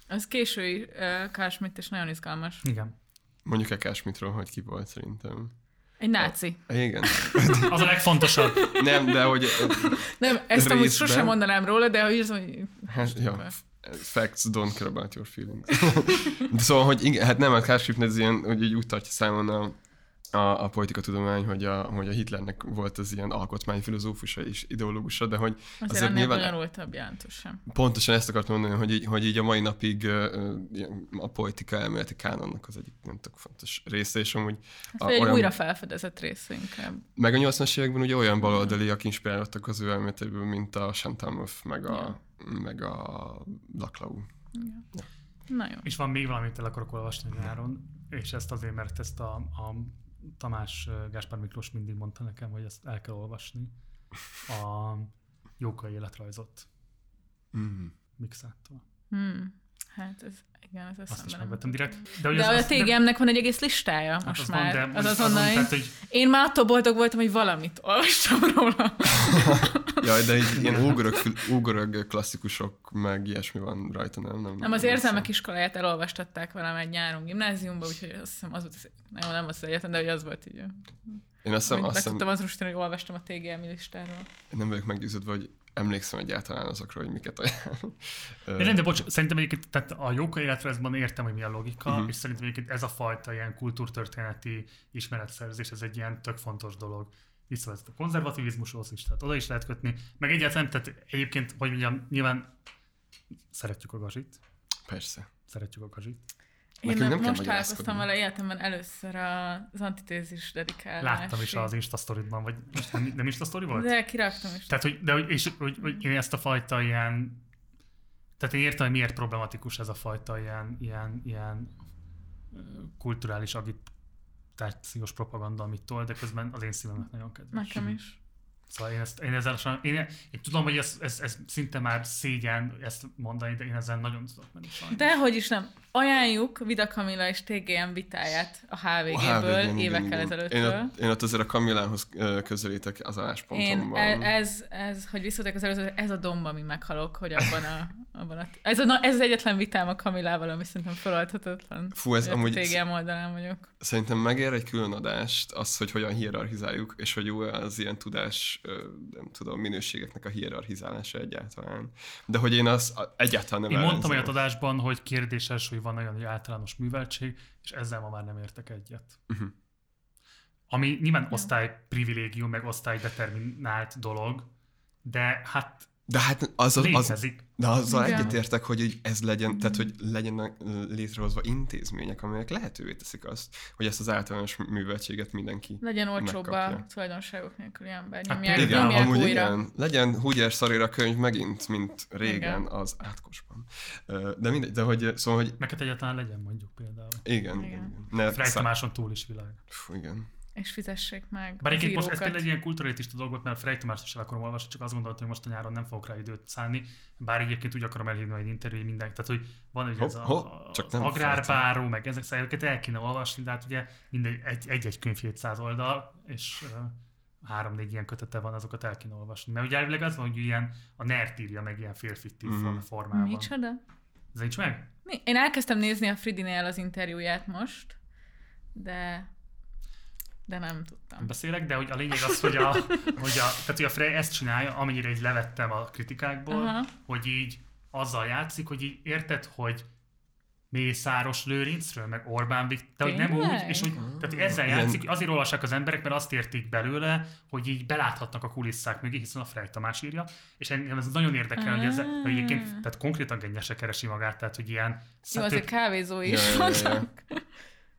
Az késői uh, Schmitt, és nagyon izgalmas. Igen. Mondjuk a Kásmitról, hogy ki volt szerintem. Egy náci. Igen. Az a legfontosabb. Nem, de hogy... Nem, ezt amúgy Részben. sosem mondanám róla, de hogy. Hát, ja, facts don't care about your feelings. De szóval, hogy igen, hát nem, a Kárskip ez ilyen, hogy így úgy tartja számon a, a, a politikatudomány, hogy a, hogy a Hitlernek volt az ilyen alkotmányfilozófusa és ideológusa, de hogy Azért, azért ennél nyilván bonyolultabb jelentős sem. pontosan ezt akartam mondani, hogy így, hogy így a mai napig a politika elméleti kánonnak az egyik nem tök fontos része, és amúgy Ez egy újra felfedezett része inkább. meg a 80-as években ugye olyan baloldaliak inspirálódtak az ő elméletéből, mint a Chantal Mouffe, meg a, meg a Laclau. Na jó. És van még valamit el akarok olvasni nyáron, és ezt azért, mert ezt a, a Tamás Gáspár Miklós mindig mondta nekem, hogy ezt el kell olvasni. A Jókai életrajzot Mm. Mixától. Hmm. Hát ez, igen, ez Azt is megvettem direkt. De, De az, a azt- TGM-nek van egy egész listája hát most az már. Van, de az azon, azonnal. tehát, hogy Én már attól boldog voltam, hogy valamit olvastam róla. Jaj, de így ilyen ógörög, ógörög klasszikusok, meg ilyesmi van rajta, nem? Nem, Nem, az érzelmek iskoláját elolvastatták velem egy nyáron gimnáziumban, úgyhogy azt hiszem az volt az, nem, nem az egyetlen, de hogy az volt így. Én azt hiszem, azt hiszem tudtam az rustani, hogy olvastam a TGM listáról. nem vagyok meggyőződve, hogy emlékszem egyáltalán azokról, hogy miket ajánl. Nem, de bocs, szerintem egyébként tehát a Jókai életrajzban értem, hogy mi a logika, uh-huh. és szerintem egyébként ez a fajta ilyen kultúrtörténeti ismeretszerzés, ez egy ilyen tök fontos dolog. Visszavezet a konzervativizmushoz is, tehát oda is lehet kötni. Meg egyáltalán, tehát egyébként, hogy mondjam, nyilván szeretjük a gazsit, Persze. szeretjük a gazsit. Én nem kell most találkoztam vele életemben először az antitézis dedikálásig. Láttam is az Insta sztoridban, vagy most nem, nem Insta sztori volt? De kiraktam is. Tehát, hogy, de, hogy, és, hogy, hogy én ezt a fajta ilyen, tehát én értem, hogy miért problematikus ez a fajta ilyen, ilyen, ilyen kulturális agitációs propaganda, amit tol, de közben az én szívemnek nagyon kedves. Nekem is. Szóval én, ezt, én ezzel sajnos, én, én tudom, hogy ez, ez, ez, szinte már szégyen ezt mondani, de én ezzel nagyon tudok menni sajnos. Dehogy is nem. Ajánljuk Vida Kamila és TGM vitáját a HVG-ből HVG-n, igen, évekkel igen. ezelőttről. Én ott, én ott azért a Kamilához közelítek az álláspontomban. e- ez, ez, hogy visszatek az előző, ez a domb, ami meghalok, hogy abban a, abban a ez, a, ez az egyetlen vitám a Kamilával, ami szerintem feloldhatatlan. Fú, ez Hogy a amúgy- TGM oldalán vagyok. Szerintem megér egy külön adást az, hogy hogyan hierarchizáljuk, és hogy jó az ilyen tudás, ö, nem tudom, minőségeknek a hierarchizálása egyáltalán. De hogy én az egyáltalán nem Én mondtam olyat adásban, hogy kérdéses, hogy van olyan hogy általános műveltség, és ezzel ma már nem értek egyet. Uh-huh. Ami nyilván osztály privilégium, meg osztály determinált dolog, de hát De hát az, az, az, létezik. de azzal Igen. egyetértek, hogy így ez legyen, tehát hogy legyenek létrehozva intézmények, amelyek lehetővé teszik azt, hogy ezt az általános műveltséget mindenki Legyen olcsóbb a megkapja. tulajdonságok nélküli ember. Hát Nyomják, Igen, nyomják amúgy újra. igen. Legyen Húgyár szarira könyv megint, mint régen Igen. az átkosban. De mindegy, de hogy, szóval, hogy Neked egyáltalán legyen mondjuk például. igen, Igen. igen. igen. Ne, szá- Tamáson túl is világ. Fú, igen. És fizessék meg Bár egyébként most ez például egy ilyen kulturalitista dolog volt, mert Frey Tamást is el akarom olvasni, csak azt gondoltam, hogy most a nyáron nem fogok rá időt szállni. Bár egyébként úgy akarom elhívni egy interjú, hogy mindenki. Tehát, hogy van ugye ez a, ho, a csak az nem agrárbáró, meg ezek szerint el kéne olvasni, de hát ugye mindegy, egy- egy-egy könyv 700 oldal, és három-négy ilyen kötete van, azokat el kéne olvasni. Mert ugye elvileg az van, hogy ilyen a nerd írja meg ilyen félfiktív Mhm. mm. formában. Micsoda? Ez nincs meg? Mi? Én elkezdtem nézni a Fridinél az interjúját most, de de nem tudtam. beszélek, de hogy a lényeg az, hogy a, hogy a, tehát, hogy a Frey ezt csinálja, amennyire így levettem a kritikákból, Aha. hogy így azzal játszik, hogy így érted, hogy Mészáros Lőrincről, meg Orbán Viktor, de hogy nem úgy, és hogy tehát ezzel játszik, hogy azért olvassák az emberek, mert azt értik belőle, hogy így beláthatnak a kulisszák mögé, hiszen a Frey Tamás írja, és engem ez nagyon érdekel, hogy, ez, hogy egyébként, tehát konkrétan gennyese keresi magát, tehát hogy ilyen Jó, azért kávézó is Ja, ja, ja, vannak.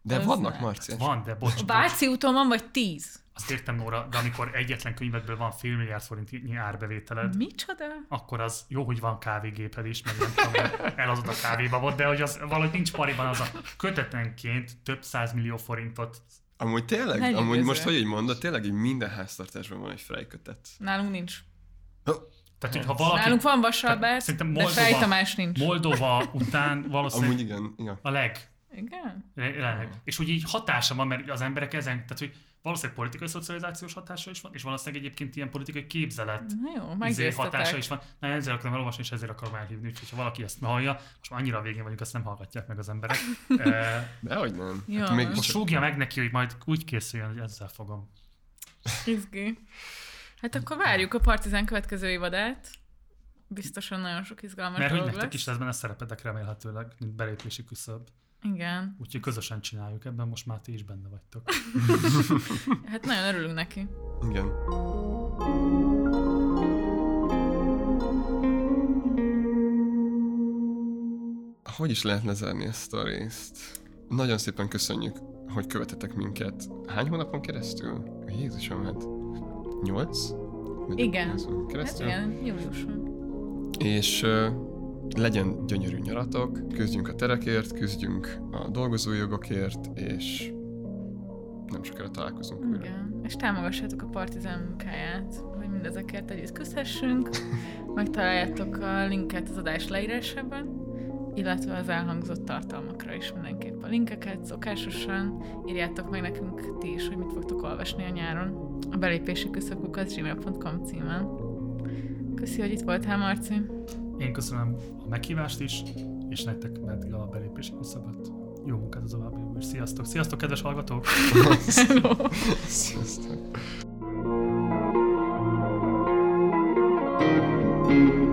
De Az vannak, nem. Marci. van, de bocs, A bocs, Váci úton van, vagy tíz? azt értem Nóra, de amikor egyetlen könyvedből van fél milliárd forintnyi árbevételed, Micsoda? akkor az jó, hogy van kávégéped is, meg nem tudom, elhozod a kávéba volt, de hogy az valahogy nincs pariban az a kötetenként több százmillió forintot. Amúgy tényleg, Lenyűgöző. amúgy most, hogy így mondod, tényleg így minden háztartásban van egy frejkötet. Nálunk nincs. Tehát, hogy ha valaki... Nálunk van Vasalbert, Szerintem de Moldova- Fej Tamás nincs. Moldova után Amúgy valószínűleg igen, igen. a leg, Igen? És úgy így hatása van, mert az emberek ezen, tehát hogy valószínűleg politikai szocializációs hatása is van, és valószínűleg egyébként ilyen politikai képzelet Na jó, izé, hatása is van. Na, ezzel akarom elolvasni, és ezért akarom elhívni, úgyhogy ha valaki ezt hallja, most már annyira a végén vagyunk, azt nem hallgatják meg az emberek. Eh, Dehogy nem. Jó. Hát még Most súgja meg neki, hogy majd úgy készüljön, hogy ezzel fogom. Izgi. Hát akkor várjuk a Partizán következő évadát. Biztosan nagyon sok izgalmas Mert hogy nektek lesz. is lesz benne szerepetek remélhetőleg, mint belépési küszöb. Igen. Úgyhogy közösen csináljuk ebben, most már ti is benne vagytok. Hát nagyon örülünk neki. Igen. Hogy is lehetne zárni ezt a részt? Nagyon szépen köszönjük, hogy követetek minket. Hány hónapon keresztül? Jézusom, hát... Nyolc? Igen. Hát Keresztül? igen, júliuson. És ö, legyen gyönyörű nyaratok, küzdjünk a terekért, küzdjünk a dolgozói jogokért, és nem sokára találkozunk újra. Igen. És támogassátok a Partizán munkáját, hogy mindezekért együtt küzdhessünk. Megtaláljátok a linket az adás leírásában, illetve az elhangzott tartalmakra is mindenképp a linkeket szokásosan. Írjátok meg nekünk ti is, hogy mit fogtok olvasni a nyáron. A belépési küszökukat gmail.com címen. Köszi, hogy itt voltál, Marci. Én köszönöm a meghívást is, és nektek meddig a belépési küszöböt. Jó munkát az további és sziasztok! Sziasztok, kedves hallgatók! Sziasztok! thank you